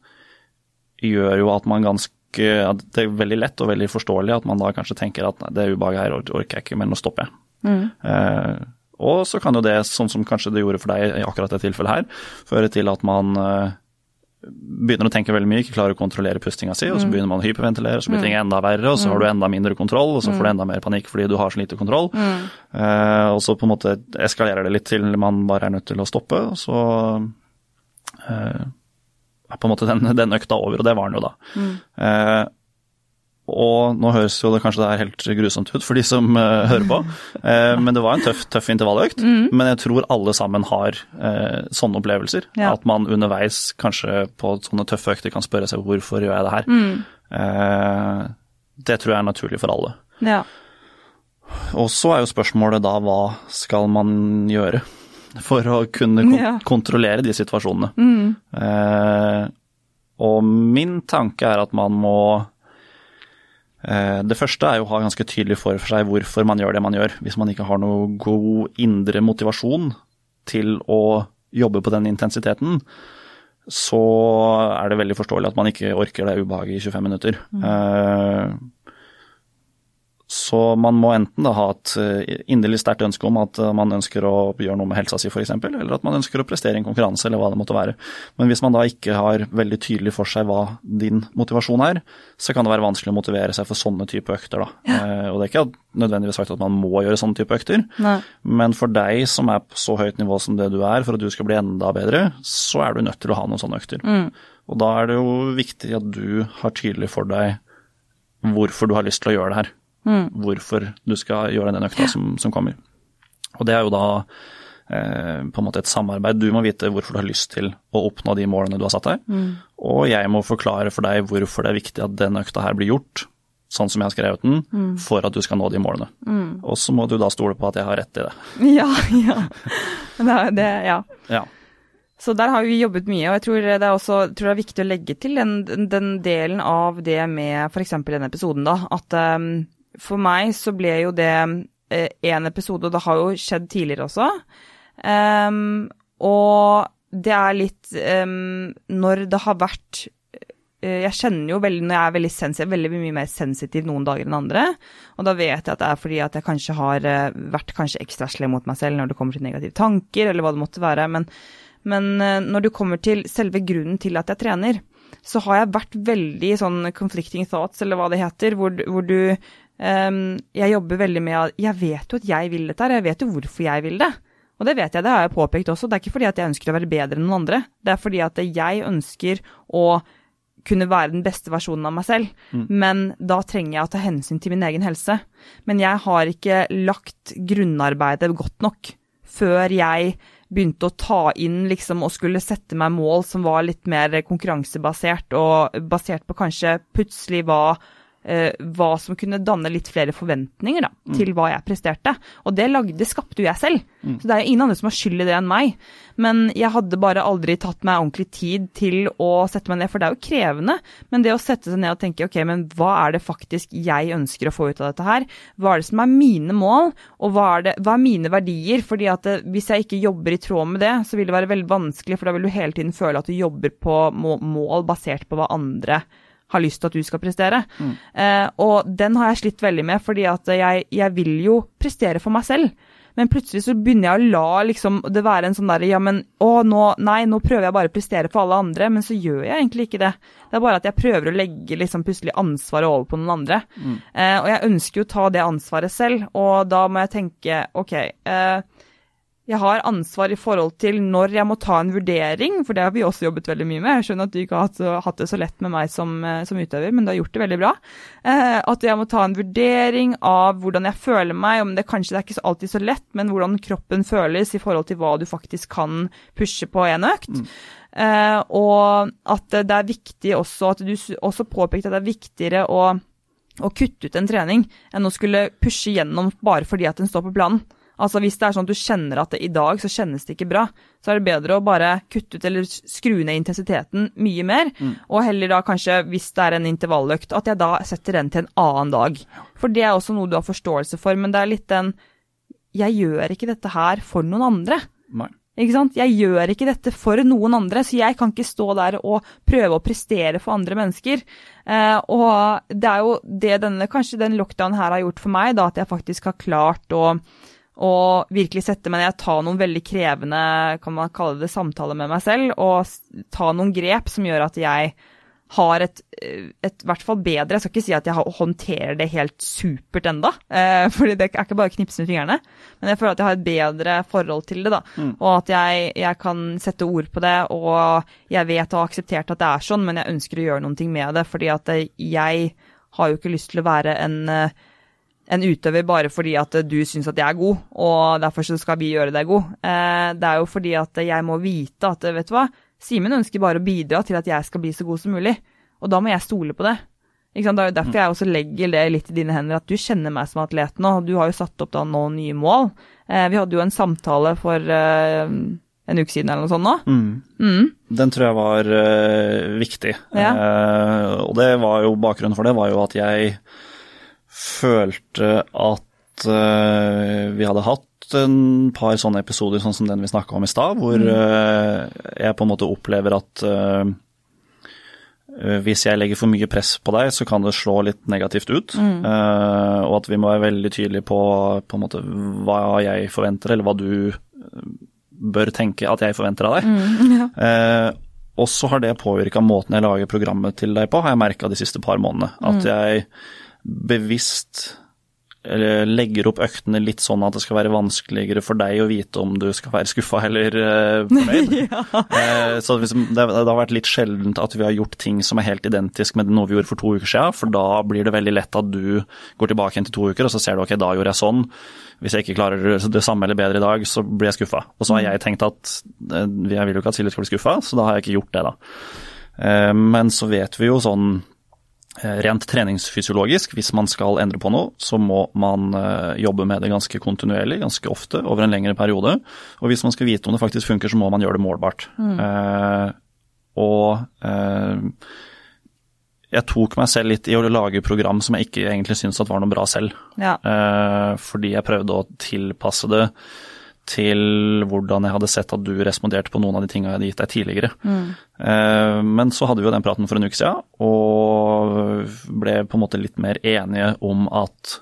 [SPEAKER 2] gjør jo at man ganske det er veldig lett og veldig forståelig at man da kanskje tenker at nei, det ubehaget her orker jeg ikke, men nå stopper jeg. Mm. Eh, og så kan jo det, sånn som kanskje det gjorde for deg i akkurat det tilfellet her, føre til at man eh, begynner å tenke veldig mye, ikke klarer å kontrollere pustinga si, og så mm. begynner man å hyperventilere, så blir ting mm. enda verre, og så har du mm. enda mindre kontroll, og så får du enda mer panikk fordi du har så lite kontroll. Mm. Eh, og så på en måte eskalerer det litt til man bare er nødt til å stoppe, og så eh, på en måte den, den, økta over, og det var den jo da. Mm. Eh, og nå høres jo det kanskje det er helt grusomt ut for de som eh, hører på, eh, men det var en tøff, tøff intervalløkt. Mm. Men jeg tror alle sammen har uh, sånne opplevelser. Ja. At man underveis kanskje på sånne tøffe økter kan spørre seg hvorfor gjør jeg det her. Mm. det tror jeg er naturlig for alle. Ja. Og så er jo spørsmålet da hva skal man gjøre? For å kunne kon ja. kontrollere de situasjonene. Mm. Eh, og min tanke er at man må eh, Det første er jo å ha ganske tydelig for seg hvorfor man gjør det man gjør. Hvis man ikke har noe god indre motivasjon til å jobbe på den intensiteten, så er det veldig forståelig at man ikke orker det ubehaget i 25 minutter. Mm. Eh, så man må enten da ha et eh, inderlig sterkt ønske om at eh, man ønsker å gjøre noe med helsa si f.eks., eller at man ønsker å prestere i en konkurranse, eller hva det måtte være. Men hvis man da ikke har veldig tydelig for seg hva din motivasjon er, så kan det være vanskelig å motivere seg for sånne type økter. da. Ja. Eh, og det er ikke nødvendigvis sagt at man må gjøre sånne type økter, Nei. men for deg som er på så høyt nivå som det du er, for at du skal bli enda bedre, så er du nødt til å ha noen sånne økter. Mm. Og da er det jo viktig at du har tydelig for deg hvorfor du har lyst til å gjøre det her. Hvorfor du skal gjøre den økta som, som kommer. Og det er jo da eh, på en måte et samarbeid. Du må vite hvorfor du har lyst til å oppnå de målene du har satt deg, mm. og jeg må forklare for deg hvorfor det er viktig at den økta her blir gjort, sånn som jeg har skrevet den, mm. for at du skal nå de målene. Mm. Og så må du da stole på at jeg har rett i det.
[SPEAKER 1] Ja, ja. Det, det, ja.
[SPEAKER 2] ja.
[SPEAKER 1] Så der har vi jobbet mye, og jeg tror det er, også, tror det er viktig å legge til den, den delen av det med f.eks. denne episoden, da. At um, for meg så ble jo det én uh, episode, og det har jo skjedd tidligere også. Um, og det er litt um, Når det har vært Eh, jeg kjenner jo veldig, når jeg er veldig sensitiv, veldig mye mer sensitiv noen dager enn andre. Og da vet jeg at det er fordi at jeg kanskje har eh, vært kanskje ekstra slem mot meg selv når det kommer til negative tanker, eller hva det måtte være. Men, men eh, når det kommer til selve grunnen til at jeg trener, så har jeg vært veldig sånn conflicting thoughts, eller hva det heter, hvor, hvor du Jeg jobber veldig med at Jeg vet jo at jeg vil dette her, jeg vet jo hvorfor jeg vil det. Og det vet jeg, det har jeg påpekt også. Det er ikke fordi at jeg ønsker å være bedre enn noen andre. Det er fordi at jeg ønsker å kunne være den beste versjonen av meg selv, mm. men da trenger jeg å ta hensyn til min egen helse. Men jeg har ikke lagt grunnarbeidet godt nok før jeg begynte å ta inn liksom, og skulle sette meg mål som var litt mer konkurransebasert, og basert på kanskje plutselig hva eh, hva som kunne danne litt flere forventninger da, mm. til hva jeg presterte. Og det, lagde, det skapte jo jeg selv. Mm. Så det er ingen andre som har skyld i det enn meg. Men jeg hadde bare aldri tatt meg ordentlig tid til å sette meg ned, for det er jo krevende. Men det å sette seg ned og tenke ok, men hva er det faktisk jeg ønsker å få ut av dette her? Hva er det som er mine mål, og hva er, det, hva er mine verdier? Fordi at det, hvis jeg ikke jobber i tråd med det, så vil det være veldig vanskelig, for da vil du hele tiden føle at du jobber på mål basert på hva andre gjør har lyst til at du skal prestere. Mm. Eh, og den har jeg slitt veldig med, fordi at jeg, jeg, vil jo prestere for meg selv. Men plutselig så begynner jeg å la liksom, det være en sånn derre Ja, men å, nå, nei, nå prøver jeg bare å prestere for alle andre. Men så gjør jeg egentlig ikke det. Det er bare at jeg prøver å legge liksom plutselig ansvaret over på noen andre. Mm. Eh, og jeg ønsker jo å ta det ansvaret selv, og da må jeg tenke OK. Eh, jeg har ansvar i forhold til når jeg må ta en vurdering, for det har vi også jobbet veldig mye med. Jeg skjønner at du ikke har hatt, det så lett med meg som, eh, som, utøver, men du har gjort det veldig bra. Eh, at jeg må ta en vurdering av hvordan jeg føler meg, om det kanskje det er ikke alltid så lett, men hvordan kroppen føles i forhold til hva du faktisk kan pushe på en økt. Mm. Eh, og at det er viktig også, at du også påpekte at det er viktigere å, å kutte ut en trening enn å skulle pushe gjennom bare fordi at den står på planen. Altså Hvis det er sånn at du kjenner at det, i dag så kjennes det ikke bra, så er det bedre å bare kutte ut eller skru ned intensiteten mye mer. Mm. Og heller da kanskje, hvis det er en intervalløkt, at jeg da setter den til en annen dag. For det er også noe du har forståelse for, men det er litt den Jeg gjør ikke dette her for noen andre.
[SPEAKER 2] Nei.
[SPEAKER 1] Ikke sant? Jeg gjør ikke dette for noen andre, så jeg kan ikke stå der og prøve å prestere for andre mennesker. Eh, og det er jo det denne, kanskje den lockdown her har gjort for meg, da, at jeg faktisk har klart å og virkelig sette meg ned, ta noen veldig krevende kan man kalle det, samtaler med meg selv, og ta noen grep som gjør at jeg har et, et hvert fall bedre Jeg skal ikke si at jeg håndterer det helt supert enda, eh, fordi det er ikke bare å knipse med fingrene. Men jeg føler at jeg har et bedre forhold til det, da. Mm. Og at jeg, jeg, kan sette ord på det, og jeg vet og har akseptert at det er sånn, men jeg ønsker å gjøre noe med det. Fordi at jeg har jo ikke lyst til å være en uh, en utøver bare fordi at du syns at jeg er god, og derfor så skal vi gjøre deg god. Eh, det er jo fordi at jeg må vite at vet du hva, Simen ønsker bare å bidra til at jeg skal bli så god som mulig, og da må jeg stole på det. Det er jo derfor jeg også legger det litt i dine hender, at du kjenner meg som atlet nå. Du har jo satt opp da nå nye mål. Eh, vi hadde jo en samtale for uh, en uke siden eller noe sånt nå.
[SPEAKER 2] Mm. Mm. Den tror jeg var viktig. Ja. Og det var jo bakgrunnen for det var jo at jeg følte at uh, vi hadde hatt en par sånne episoder sånn som den vi snakka om i stad, hvor uh, jeg på en måte opplever at uh, hvis jeg legger for mye press på deg, så kan det slå litt negativt ut. Mm. og at vi må være veldig tydelige på, på en måte, hva jeg forventer, eller hva du bør tenke at jeg forventer av deg. Mm, ja. og så har det påvirka måten jeg lager programmet til deg på, har jeg merka de siste par månedene. At mm. jeg bevisst legger opp øktene litt sånn at det skal være vanskeligere for deg å vite om du skal være skuffa eller uh, fornøyd. ja. uh, så det, det, har vært litt sjeldent at vi har gjort ting som er helt identisk med noe vi gjorde for to uker siden, for da blir det veldig lett at du går tilbake igjen til to uker og så ser du ok, da gjorde jeg sånn. Hvis jeg ikke klarer det samme eller bedre i dag, så blir jeg skuffa. Og så har jeg tenkt at jeg vil jo ikke at Silje skal bli skuffa, så da har jeg ikke gjort det, da. Uh, men så vet vi jo sånn rent treningsfysiologisk, hvis man skal endre på noe, så må man eh, jobbe med det ganske kontinuerlig, ganske ofte, over en lengre periode. Og hvis man skal vite om det faktisk funker, så må man gjøre det målbart. Mm. Eh, og eh, jeg tok meg selv litt i å lage program som jeg ikke egentlig syntes var noe bra selv. Ja. Eh, fordi jeg prøvde å tilpasse det til hvordan jeg hadde sett at du responderte på noen av de tingene jeg hadde gitt deg tidligere. Mm. Eh, men så hadde vi jo den praten for en uke siden, og ble på en måte litt mer enige om at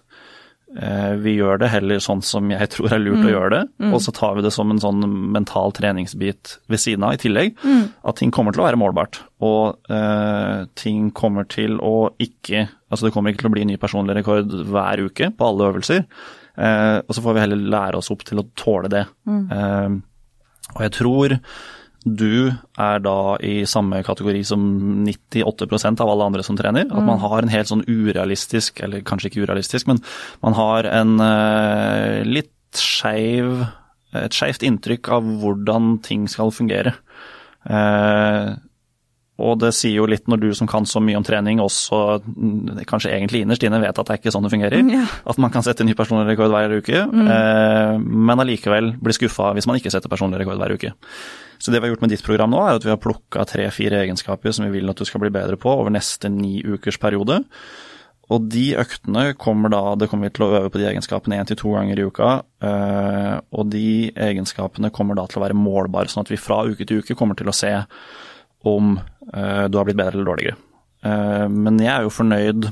[SPEAKER 2] vi gjør det heller sånn som jeg tror er lurt mm. å gjøre det, mm. og så tar vi det som en sånn mental treningsbit ved siden av i tillegg. Mm. At ting kommer til å være målbart, og uh, ting kommer til å ikke Altså det kommer ikke til å bli ny personlig rekord hver uke på alle øvelser. uh, og så får vi heller lære oss opp til å tåle det. Eh, og jeg tror du er da i samme kategori som 98% av alle andre som trener. At man mm. har en helt sånn urealistisk, eller kanskje ikke urealistisk, men man har en uh, litt skeiv Et skeivt inntrykk av hvordan ting skal fungere. Uh, og det sier jo litt når du som kan så mye om trening, også mm, kanskje egentlig innerst inne vet at det er ikke sånn det fungerer. Ja. At man kan sette ny personlig rekord hver uke, mm. eh, men allikevel blir skuffa hvis man ikke setter personlig rekord hver uke. Så det vi har gjort med ditt program nå, er at vi har plukka tre-fire egenskaper som vi vil at du skal bli bedre på over neste ni ukers periode. Og de øktene kommer da Det kommer vi til å øve på de egenskapene én til to ganger i uka. Eh, og de egenskapene kommer da til å være målbare, sånn at vi fra uke til uke kommer til å se om uh, du har blitt bedre eller dårligere. Uh, men jeg er jo fornøyd,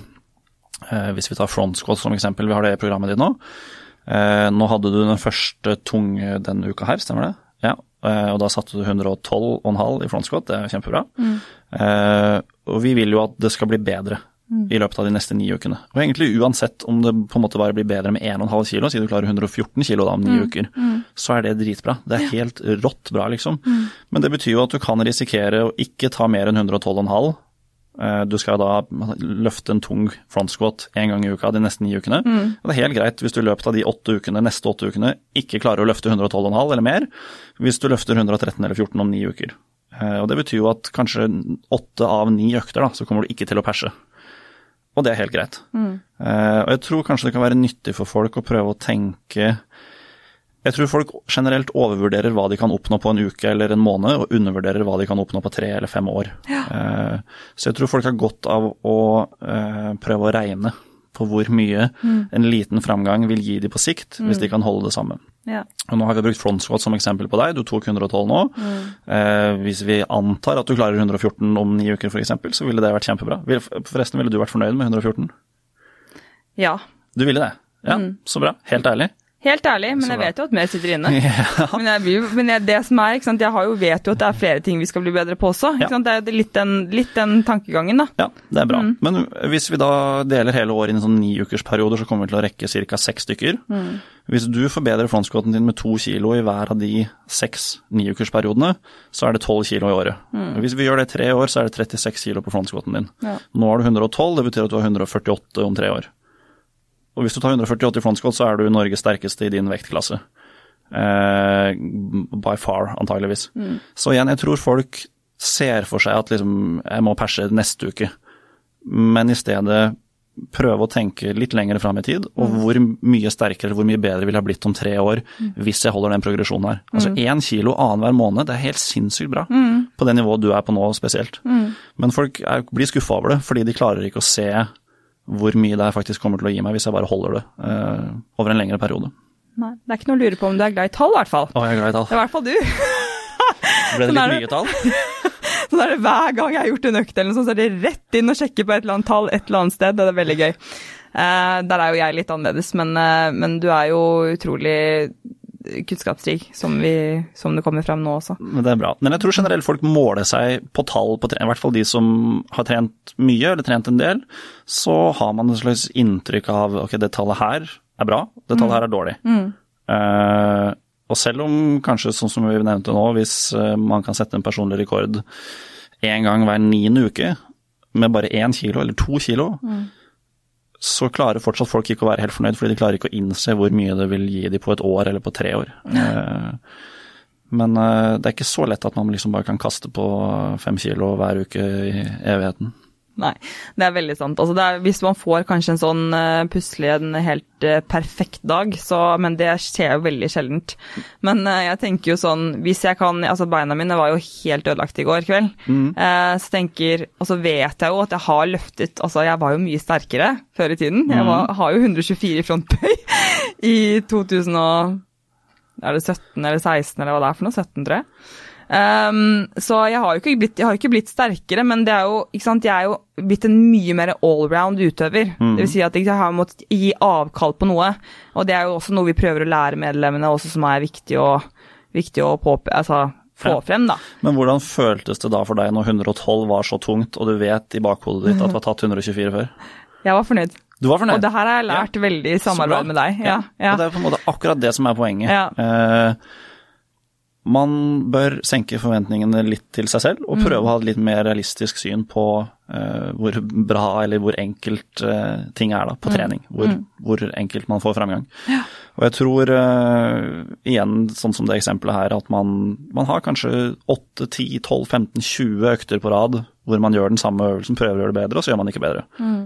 [SPEAKER 2] uh, hvis vi tar front squat som eksempel, vi har det i programmet ditt nå. nå hadde du den første tunge denne uka her, stemmer det? Ja. og da satte du 112,5 i front squat, det er kjempebra. Mm. og vi vil jo at det skal bli bedre mm. i løpet av de neste ni ukene. Og egentlig uansett om det på en måte bare blir bedre med 1,5 kilo, siden du klarer 114 kilo da om ni mm. uker, mm. så er det dritbra. Det er helt rått bra, liksom. Mm. Men det betyr jo at du kan risikere å ikke ta mer enn 112,5. Eh, du skal da løfte en tung front squat én gang i uka de neste ni ukene. Mm. Det er helt greit hvis du i løpet av de åtte ukene, neste åtte ukene ikke klarer å løfte 112,5 eller mer, hvis du løfter 113 eller 14 om ni uker. Eh, og Det betyr jo at kanskje åtte av ni økter da, så kommer du ikke til å perse og det er helt greit. Mm. Uh, og jeg tror kanskje det kan være nyttig for folk å prøve å tenke Jeg tror folk generelt overvurderer hva de kan oppnå på en uke eller en måned, og undervurderer hva de kan oppnå på tre eller fem år. Ja. Uh, så jeg tror folk har godt av å uh, prøve å regne på hvor mye mm. en liten framgang vil gi de på sikt, mm. hvis de kan holde det samme. Ja. Og nå har vi brukt front squat som eksempel på deg, du tok 112 nå. Mm. Eh, hvis vi antar at du klarer 114 om ni uker f.eks., så ville det vært kjempebra. Forresten, ville du vært fornøyd med 114?
[SPEAKER 1] Ja.
[SPEAKER 2] Du ville det? Ja, mm. så bra. Helt ærlig.
[SPEAKER 1] Helt ærlig, men jeg vet jo at mer sitter inne. Ja. Men, jeg, men jeg, det som er, jeg har jo, vet jo at det er flere ting vi skal bli bedre på også. Ja. Det er litt den, litt den, tankegangen, da.
[SPEAKER 2] Ja, det er bra. Mm. Men hvis vi da deler hele året inn i sånn niukersperioder, så kommer vi til å rekke ca. seks stykker. Mm. Hvis du forbedrer frontsquaten din med to kilo i hver av de seks niukersperiodene, så er det tolv kilo i året. Mm. Hvis vi gjør det i tre år, så er det 36 kilo på frontsquaten din. Ja. Nå har du 112, det betyr at du har 148 om tre år. Og hvis du tar 148 i frontskott, så er du Norges sterkeste i din vektklasse. Uh, by far, antageligvis. Mm. Så igjen, jeg tror folk ser for seg at liksom, jeg må perse neste uke, men i stedet prøve å tenke litt lenger fram i tid, og mm. hvor mye sterkere eller hvor mye bedre vil jeg ha blitt om tre år mm. hvis jeg holder den progresjonen her. Altså én mm. kilo annenhver måned, det er helt sinnssykt bra. Mm. På det nivået du er på nå spesielt. Mm. Men folk er, blir skuffa over det, fordi de klarer ikke å se hvor mye det faktisk kommer til å gi meg hvis jeg bare holder det uh, over en lengre periode.
[SPEAKER 1] Nei, Det er ikke noe å lure på om du er glad i tall, i hvert fall.
[SPEAKER 2] Å, jeg er glad i tall.
[SPEAKER 1] Det er i hvert fall du.
[SPEAKER 2] Ble det sånn litt mye tall?
[SPEAKER 1] sånn er det hver gang jeg har gjort en økt eller noe sånt, så er det rett inn og sjekke på et eller annet tall et eller annet sted. Det er veldig gøy. Uh, der er jo jeg litt annerledes, men, uh, men du er jo utrolig kunnskapsrik som, vi, som det kommer fram nå også.
[SPEAKER 2] Men det er bra. Men jeg tror generelt folk måler seg på tall, på, i hvert fall de som har trent mye eller trent en del. Så har man et slags inntrykk av ok, det tallet her er bra, det tallet her er dårlig.
[SPEAKER 1] Mm.
[SPEAKER 2] Uh, og selv om kanskje, sånn som vi nevnte nå, hvis uh, man kan sette en personlig rekord én gang hver niende uke med bare én kilo eller to kilo, mm så klarer fortsatt folk ikke å være helt fornøyd, fordi de klarer ikke å innse hvor mye det vil gi dem på et år eller på tre år. Eh, men eh, det er ikke så lett at man liksom bare kan kaste på fem kilo hver uke i evigheten.
[SPEAKER 1] Nei, det er veldig sant. Altså er, hvis man får kanskje en sånn uh, plutselig en helt uh, perfekt dag, så Men det skjer jo veldig sjeldent. Men uh, jeg tenker jo sånn Hvis jeg kan Altså beina mine var jo helt ødelagt i går kveld. Mm. så tenker Og så vet jeg jo at jeg har løftet Altså jeg var jo mye sterkere før i tiden. Jeg var, har jo 124 i frontbøy i 2000 og Er det 17 eller 16 eller hva det er for noe? 17, tror jeg. Um, så jeg har jo ikke blitt, har ikke blitt sterkere, men det er jo, ikke sant, jeg er jo blitt en mye mer allround utøver. Mm. Det vil si at jeg har måttet gi avkall på noe. Og det er jo også noe vi prøver å lære medlemmene, også som er viktig å, viktig å påpe, altså, få frem. da.
[SPEAKER 2] Men hvordan føltes det da for deg når 112 var så tungt, og du vet i bakhodet ditt at du har tatt 124 før?
[SPEAKER 1] Jeg var fornøyd.
[SPEAKER 2] Du var fornøyd?
[SPEAKER 1] Og det her har jeg lært ja. veldig i samarbeid med deg. Ja,
[SPEAKER 2] ja. Og det er på en måte akkurat det som er poenget. Ja. Uh, man bør senke forventningene litt til seg selv, og prøve mm. å ha et litt mer realistisk syn på uh, hvor bra eller hvor enkelt uh, ting er da, på mm. trening. Hvor, mm. hvor, enkelt man får framgang. Ja. Og jeg tror, uh, igjen sånn som det eksempelet her, at man, man har kanskje 8-10-12-15-20 økter på rad hvor man gjør den samme øvelsen, prøver å gjøre det bedre, og så gjør man ikke bedre. Mm.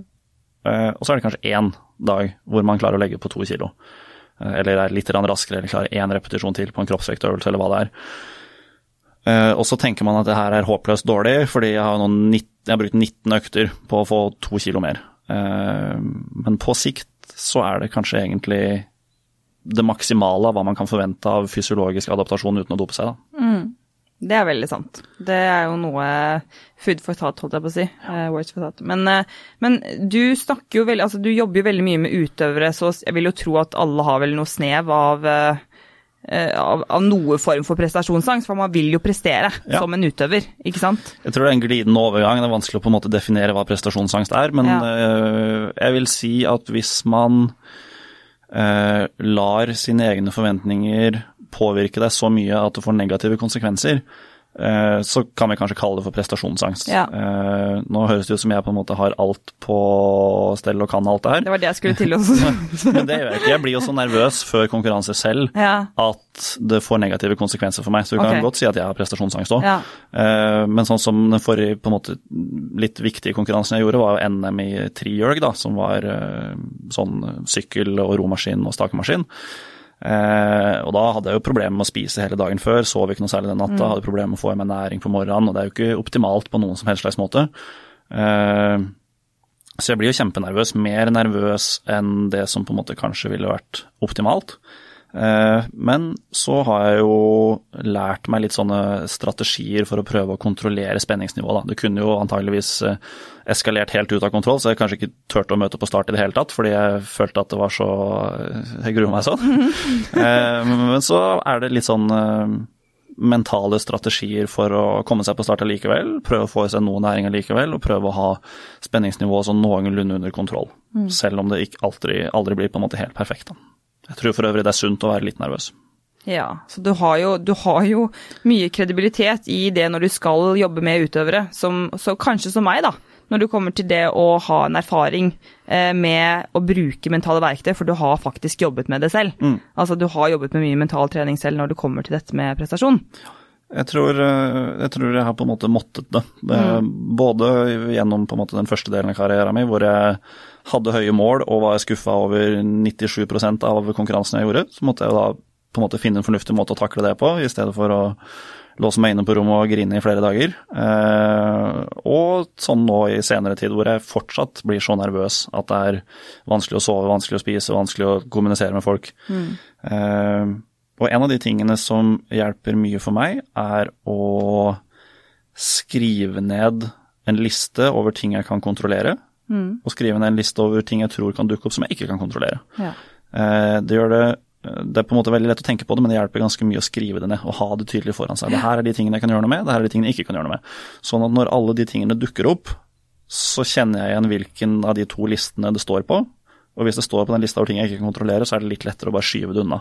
[SPEAKER 2] og så er det kanskje én dag hvor man klarer å legge på to kilo. Eller er litt raskere, eller klarer én repetisjon til på en kroppsvektøvelse, eller hva det er. Eh, og så tenker man at det her er håpløst dårlig, fordi jeg har, 19, jeg har brukt 19 økter på å få to kilo mer. Eh, men på sikt så er det kanskje egentlig det maksimale av hva man kan forvente av fysiologisk adaptasjon uten å dope seg. Da. Mm.
[SPEAKER 1] Det er veldig sant. Det er jo noe food for thought, holdt jeg på å si. Ja. words for thought. Men, uh, men, du snakker jo veldig Altså, du jobber jo veldig mye med utøvere, så jeg vil jo tro at alle har vel noe snev av, uh, av, av noe form for prestasjonsangst, for man vil jo prestere ja. som en utøver, ikke sant?
[SPEAKER 2] Jeg tror det er en glidende overgang. Det er vanskelig å på en måte definere hva prestasjonsangst er, men ja. jeg vil si at hvis man lar sine egne forventninger påvirke deg så mye at du får negative konsekvenser, eh, så kan vi kanskje kalle det for prestasjonsangst. Ja. Eh, nå høres det ut som jeg på en måte har alt på stell og kan alt det her.
[SPEAKER 1] Det var det jeg skulle til også.
[SPEAKER 2] Men det gjør jeg ikke. Jeg blir jo så nervøs før konkurranse selv ja. at det får negative konsekvenser for meg. Så du kan okay. godt si at jeg har prestasjonsangst òg. Ja. Eh, men sånn som den forrige på en måte litt viktige konkurransen jeg gjorde, var NM i trihjul, da, som var sånn sykkel og romaskin og stakemaskin. Eh, og da hadde jeg jo problemer med å spise hele dagen før, sov ikke noe særlig den natta, mm. hadde problemer med å få i meg næring på morgenen, og det er jo ikke optimalt på noen som helst slags måte. Eh, så jeg blir jo kjempenervøs, mer nervøs enn det som på en måte kanskje ville vært optimalt. Eh, men så har jeg jo lært meg litt sånne strategier for å prøve å kontrollere spenningsnivået. Det kunne jo antageligvis eh, eskalert helt ut av kontroll, så jeg kanskje ikke turte å møte på start i det hele tatt, fordi jeg følte at det var så eh, Jeg gruer meg sånn. Men så er det litt sånn mentale strategier for å komme seg på start allikevel. Prøve å få i seg noe næring allikevel, og prøve å ha spenningsnivået sånn noenlunde under kontroll. Mm. Selv om det aldri, aldri, blir på en måte helt perfekt. Da. Jeg tror for øvrig det er sunt å være litt nervøs.
[SPEAKER 1] Ja, så du har, jo, du har jo mye kredibilitet i det når du skal jobbe med utøvere, som, så kanskje som meg, da. Når du kommer til det å ha en erfaring eh, med å bruke mentale verktøy, for du har faktisk jobbet med det selv. Mm. Altså du har jobbet med mye mental trening selv når du kommer til dette med prestasjon.
[SPEAKER 2] Jeg tror, eh, jeg tror, jeg har på en måte måttet det. Mm. Både gjennom den første delen av karrieren min, hvor jeg hadde høye mål og var skuffa over 97% av konkurransen jeg gjorde, så måtte jeg da på en måte finne en fornuftig måte å takle det på, i stedet for å låse meg inne på rommet og grine i flere dager. Eh, og sånn nå i senere tid, hvor jeg fortsatt blir så nervøs at det er vanskelig å sove, vanskelig å spise, vanskelig å kommunisere med folk. Mm. Og en av de tingene som hjelper mye for meg, er å skrive ned en liste over ting jeg kan kontrollere mm. og skrive ned en liste over ting jeg tror kan dukke opp som jeg ikke kan kontrollere. Ja. Eh, det gjør det det er på en måte veldig lett å tenke på det, men det hjelper ganske mye å skrive det ned og ha det tydelig foran seg. Det her er de tingene jeg kan gjøre noe med, det her er de tingene jeg ikke kan gjøre noe med. Sånn at når alle de tingene dukker opp, så kjenner jeg igjen hvilken av de to listene det står på. Og hvis det står på den lista over ting jeg ikke kan kontrollere, så er det litt lettere å bare skyve det unna.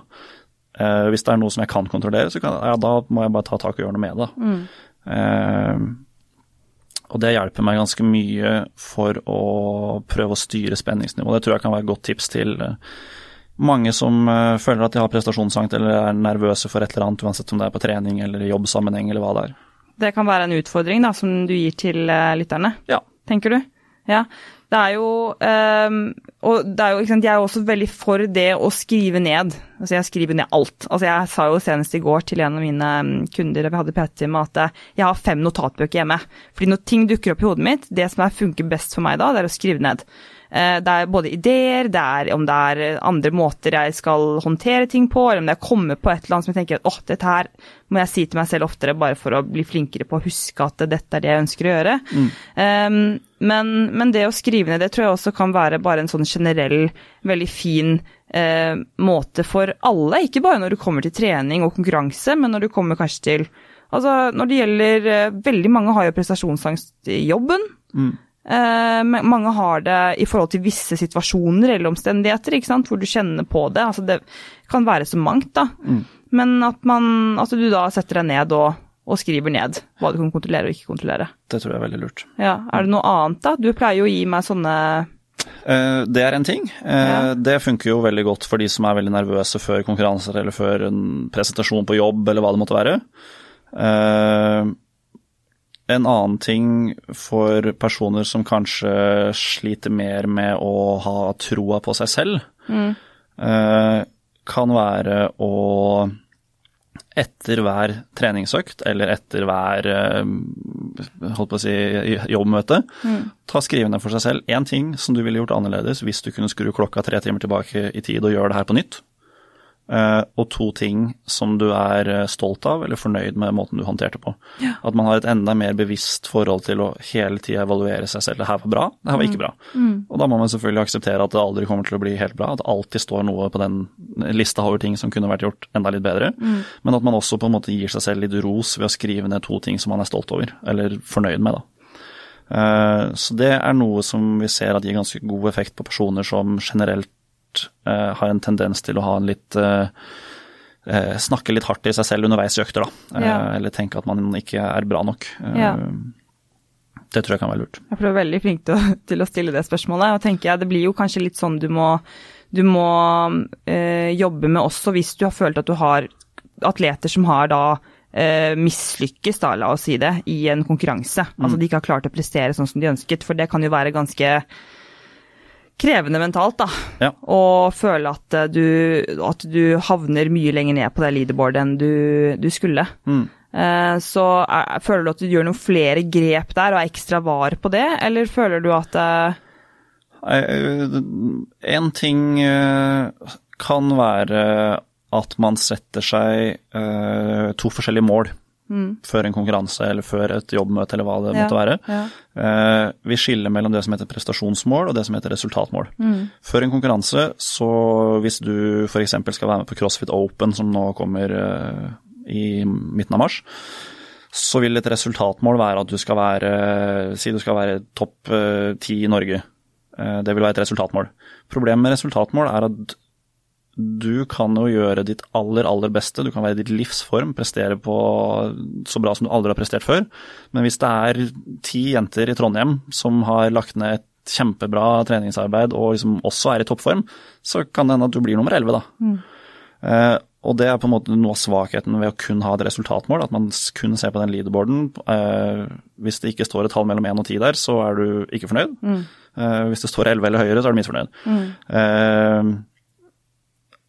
[SPEAKER 2] Eh, hvis det er noe som jeg kan kontrollere, så kan, ja, da må jeg bare ta tak og gjøre noe med det. Mm. Uh, og det hjelper meg ganske mye for å prøve å styre spenningsnivået. Det tror jeg kan være et godt tips til eh, mange som uh, føler at de har prestasjonsangst eller er nervøse for et eller annet, uansett om det er på trening eller i jobbsammenheng eller hva det er.
[SPEAKER 1] Det kan være en utfordring da, som du gir til uh, lytterne,
[SPEAKER 2] ja.
[SPEAKER 1] tenker du? Ja. Det er jo um, Og det er jo, sant, jeg er også veldig for det å skrive ned. Altså jeg skriver ned alt. Altså jeg sa jo senest i går til en av mine kunder vi hadde PT-time at jeg har fem notatbøker hjemme. Fordi når ting dukker opp i hodet mitt, det som er, funker best for meg da, det er å skrive ned. Eh, det er både ideer, det er om det er andre måter jeg skal håndtere ting på, eller om det er kommer på et eller annet som jeg tenker at åh, dette her må jeg si til meg selv oftere bare for å bli flinkere på å huske at dette er det jeg ønsker å gjøre. Mm. Um, men, men, det å skrive ned det tror jeg også kan være bare en sånn generell, veldig fin eh, måte for alle. Ikke bare når du kommer til trening og konkurranse, men når du kommer kanskje til Altså når det gjelder eh, Veldig mange har jo prestasjonsangst i jobben. Mm. Eh, mange har det i forhold til visse situasjoner eller omstendigheter, ikke sant? hvor du kjenner på det. Altså, det kan være så mangt, da. Mm. Men at, man, at du da setter deg ned og, og, skriver ned hva du kan kontrollere og ikke kontrollere.
[SPEAKER 2] Det tror jeg er veldig lurt.
[SPEAKER 1] Ja, Er det noe annet, da? Du pleier jo å gi meg sånne
[SPEAKER 2] uh, det er en ting. Ja. Det funker jo veldig godt for de som er veldig nervøse før konkurranser eller før en presentasjon på jobb eller hva det måtte være. Uh, en annen ting for personer som kanskje sliter mer med å ha troa på seg selv, mm. eh, kan være å etter hver treningsøkt eller etter hver eh, holdt på å si, jobbmøte, mm. ta skrivende for seg selv én ting som du ville gjort annerledes hvis du kunne skru klokka tre timer tilbake i tid og gjøre det her på nytt. Uh, og to ting som du er eh, stolt av eller fornøyd med måten du håndterte på. Ja. At man har et enda mer bevisst forhold til å hele tida evaluere seg selv. Det her var bra, det her var ikke mm. bra. Mm. Og da må man selvfølgelig akseptere at det aldri kommer til å bli helt bra. At det alltid står noe på den lista over ting som kunne vært gjort enda litt bedre. Mm. Men at man også på en måte gir seg selv litt ros ved å skrive ned to ting som man er stolt over, eller fornøyd med, da. Uh, så det er noe som vi ser at gir ganske god effekt på personer som generelt uh, har en tendens til å ha en litt uh, Snakke litt hardt i seg selv underveis i økter, da. Ja. Eller tenke at man ikke er bra nok. Ja. Det tror jeg kan være lurt.
[SPEAKER 1] Jeg er veldig flink til å, til å, stille det spørsmålet. og tenker jeg Det blir jo kanskje litt sånn du må, du må øh, jobbe med også hvis du har følt at du har atleter som har da øh, mislykkes, da, la oss si det, i en konkurranse. Mm. Altså de ikke har klart å prestere sånn som de ønsket. For det kan jo være ganske krevende mentalt, da. Ja. Og føle at eh, du, at du, havner mye lenger ned på det leaderboardet enn du, du skulle. Mm. Eh, så er, føler du at du gjør noen flere grep der og er ekstra var på det, eller føler du at eh...
[SPEAKER 2] En ting eh, kan være at man setter seg eh, to forskjellige mål mm. før en konkurranse eller før et jobbmøte eller hva det ja, måtte være. Ja. Eh, vi skiller mellom det som heter prestasjonsmål og det som heter resultatmål. Mm. Før en konkurranse, så hvis du f.eks. skal være med på CrossFit Open, som nå kommer eh, i midten av mars, så vil et resultatmål være at du skal være Si du skal være topp eh, ti i Norge. Eh, det vil være et resultatmål. Problemet med resultatmål er at du kan jo gjøre ditt aller, aller beste. Du kan være i ditt livsform, prestere på så bra som du aldri har prestert før. Men hvis det er ti jenter i Trondheim som har lagt ned et kjempebra treningsarbeid og liksom også er i toppform, så kan det hende at du blir nummer elleve, da. Mm. Eh, og det er på en måte noe av svakheten ved å kun ha et resultatmål, at man kun ser på den leaderboarden. Eh, hvis det ikke står et tall mellom én og ti der, så er du ikke fornøyd. Mm. Eh, hvis det står elleve eller høyere, så er du misfornøyd. Mm.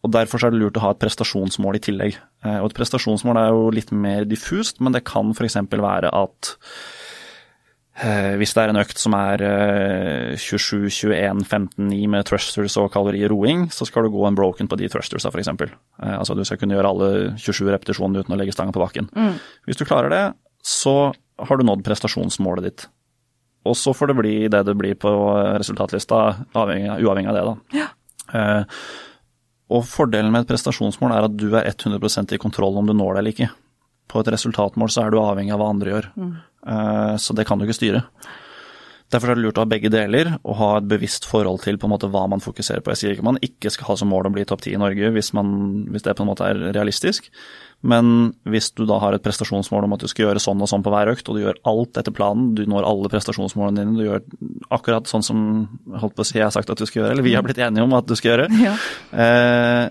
[SPEAKER 2] Og Derfor er det lurt å ha et prestasjonsmål i tillegg. Eh, og Et prestasjonsmål er jo litt mer diffust, men det kan f.eks. være at eh, hvis det er en økt som er eh, 27, 21, 15, 9 med thrusters og kaloriroing, så skal du gå en broken på de thrustersa f.eks. Eh, altså du skal kunne gjøre alle 27 repetisjonene uten å legge stanga på bakken. Mm. Hvis du klarer det, så har du nådd prestasjonsmålet ditt. Og så får det bli det det blir på resultatlista, uavhengig av det. da. Ja. Eh, Og fordelen med et prestasjonsmål er at du er 100% i kontroll om du når det eller ikke. På et resultatmål så er du avhengig av hva andre gjør, mm. så det kan du ikke styre. Derfor er det lurt å ha begge deler og ha et bevisst forhold til på en måte hva man fokuserer på. Jeg sier ikke man ikke skal ha som mål å bli topp ti i Norge hvis, man, hvis, det på en måte er realistisk, men hvis du da har et prestasjonsmål om at du skal gjøre sånn og sånn på hver økt, og du gjør alt etter planen, du når alle prestasjonsmålene dine, du gjør akkurat sånn som holdt på å si, jeg har sagt at du skal gjøre, eller vi har blitt enige om at du skal gjøre, ja. eh,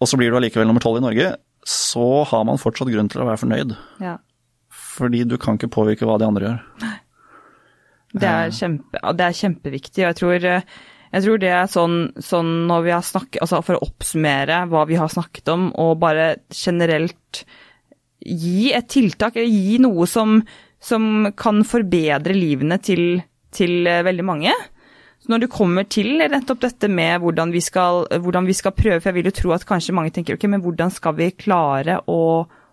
[SPEAKER 2] og så blir du allikevel nummer tolv i Norge, så har man fortsatt grunn til å være fornøyd. Ja. Fordi du kan ikke påvirke hva de andre gjør.
[SPEAKER 1] Det er, kjempe, det er kjempeviktig, og jeg tror eh, jeg tror det er sånn, sånn når vi har snakket Altså for å oppsummere hva vi har snakket om, og bare generelt gi et tiltak, eller gi noe som, som kan forbedre livene til, til eh, veldig mange. Så når det kommer til nettopp dette med hvordan vi, skal, hvordan vi skal prøve, for jeg vil jo tro at kanskje mange tenker ok, men hvordan skal vi klare å,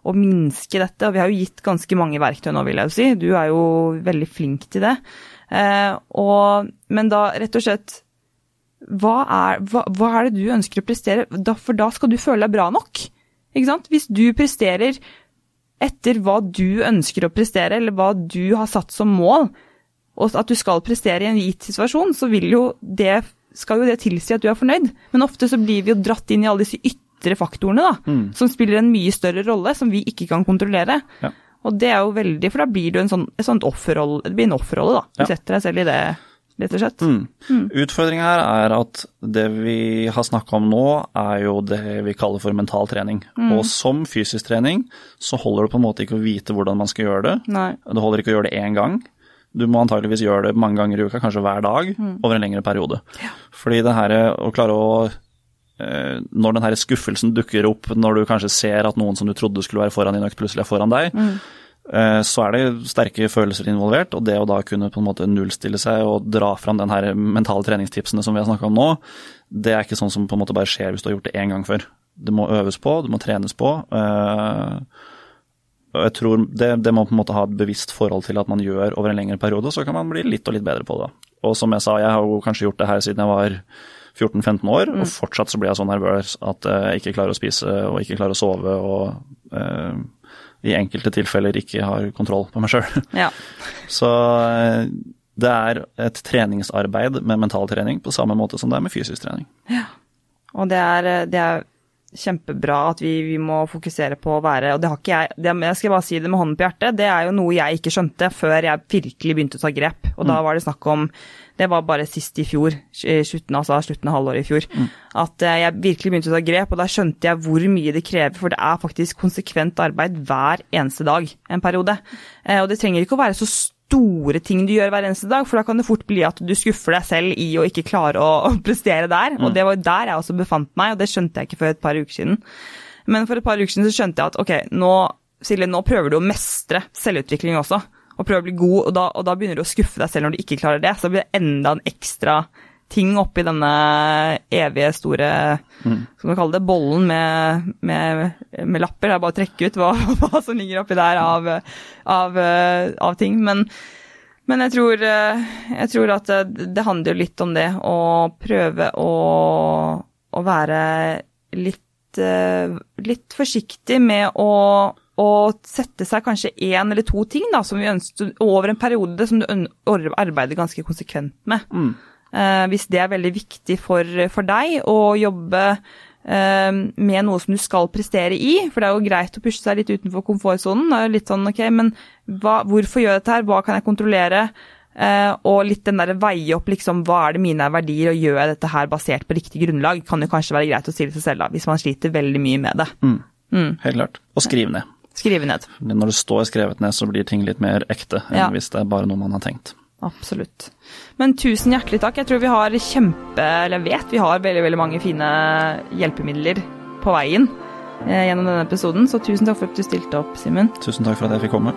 [SPEAKER 1] å minske dette? Og vi har jo gitt ganske mange verktøy nå, vil jeg jo si. Du er jo veldig flink til det. Eh, og, men da rett og slett hva er, hva, hva er, det du ønsker å prestere? Da, for da skal du føle deg bra nok. Ikke sant? Hvis du presterer etter hva du ønsker å prestere, eller hva du har satt som mål, og at du skal prestere i en gitt situasjon, så vil jo det, skal jo det tilsi at du er fornøyd. Men ofte så blir vi jo dratt inn i alle disse ytre faktorene, da, mm. som spiller en mye større rolle, som vi ikke kan kontrollere. Ja. Og det er jo veldig, for da blir du en sånn, offerrolle, det blir en offerrolle, da. Du ja. setter deg selv i det rett og slett. Mm.
[SPEAKER 2] Mm. Utfordringa her er at det vi har snakka om nå, er jo det vi kaller for mental trening. Mm. Og som fysisk trening så holder det på en måte ikke å vite hvordan man skal gjøre det. Nei. Det holder ikke å gjøre det én gang. Du må antageligvis gjøre det mange ganger i uka, kanskje hver dag, mm. over en lengre periode. Ja. Fordi det her å klare å når den her skuffelsen dukker opp når du kanskje ser at noen som du trodde skulle være foran din økt, plutselig er foran deg, mm. Eh, så er det sterke følelser involvert, og det å da kunne på en måte nullstille seg og dra fram den her mentale treningstipsene som vi har snakka om nå, det er ikke sånn som på en måte bare skjer hvis du har gjort det én gang før. Det må øves på, det må trenes på. Eh, og jeg tror det, det, må på en måte ha et bevisst forhold til at man gjør over en lengre periode, så kan man bli litt og litt bedre på det. Og som jeg sa, jeg har jo kanskje gjort det her siden jeg var 14-15 år, mm. og fortsatt så blir jeg så nervøs at jeg ikke klarer å spise og ikke klarer å sove og uh, i enkelte tilfeller ikke har kontroll på meg sjøl. Ja. Så eh, det er et treningsarbeid med mental trening på samme måte som det er med fysisk trening. Ja,
[SPEAKER 1] og det er, eh, det er kjempebra at vi, vi, må fokusere på å være Og det har ikke jeg det, Jeg skal bare si det med hånden på hjertet, det er jo noe jeg ikke skjønte før jeg virkelig begynte å ta grep. Og mm. da var det snakk om det var bare sist i fjor, slutten, altså slutten av halvåret i fjor, mm. at eh, jeg virkelig begynte å ta grep, og da skjønte jeg hvor mye det krever, for det er faktisk konsekvent arbeid hver eneste dag en periode. Eh, og det trenger ikke å være så store ting du gjør hver eneste dag, for da kan det fort bli at du skuffer deg selv i å ikke klare å, prestere der. Og mm. det var der jeg også befant meg, og det skjønte jeg ikke før et par uker siden. Men for et par uker siden så skjønte jeg at ok, nå, Silje, nå prøver du å mestre selvutvikling også og prøver å bli god, og da, og da, begynner du å skuffe deg selv når du ikke klarer det. Så det blir enda en ekstra ting oppi denne evige store mm. skal vi kalle det, bollen med, med, med, lapper. Det er bare å trekke ut hva, hva som ligger oppi der av, av, av ting. Men, men jeg, tror, jeg tror, at det handler litt om det, å prøve å, å være litt, litt forsiktig med å og sette seg kanskje én eller to ting da, som vi ønsker, over en periode som du arbeider ganske konsekvent med. Mm. Eh, hvis det er veldig viktig for, for deg å jobbe eh, med noe som du skal prestere i, for det er jo greit å pushe seg litt utenfor komfortsonen. Litt sånn ok, men hva, hvorfor gjør jeg dette her, hva kan jeg kontrollere? Eh, og litt den der veie opp liksom, hva er det mine verdier, og gjør jeg dette her basert på riktig grunnlag, kan jo kanskje være greit å stille seg selv da, hvis man sliter veldig mye med det. Mm.
[SPEAKER 2] Mm. Helt klart. Og skriv ned.
[SPEAKER 1] Skrive ned.
[SPEAKER 2] Når det står skrevet ned, så blir ting litt mer ekte enn ja. hvis det er bare noe man har tenkt.
[SPEAKER 1] Absolutt. Men tusen hjertelig takk. Jeg tror vi har kjempe, eller jeg vet vi har veldig, veldig mange fine hjelpemidler på veien eh, gjennom denne episoden, så tusen takk for at du stilte opp, Simen.
[SPEAKER 2] Tusen takk for at jeg fikk komme.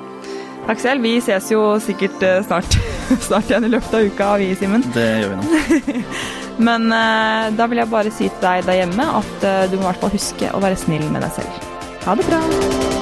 [SPEAKER 1] Takk selv. Vi ses jo sikkert eh, snart, snart igjen i løpet av uka, vi, Simen.
[SPEAKER 2] Det gjør vi nå.
[SPEAKER 1] Men eh, da vil jeg bare si til deg der hjemme at eh, du må i hvert fall huske å være snill med deg selv. Ha det bra.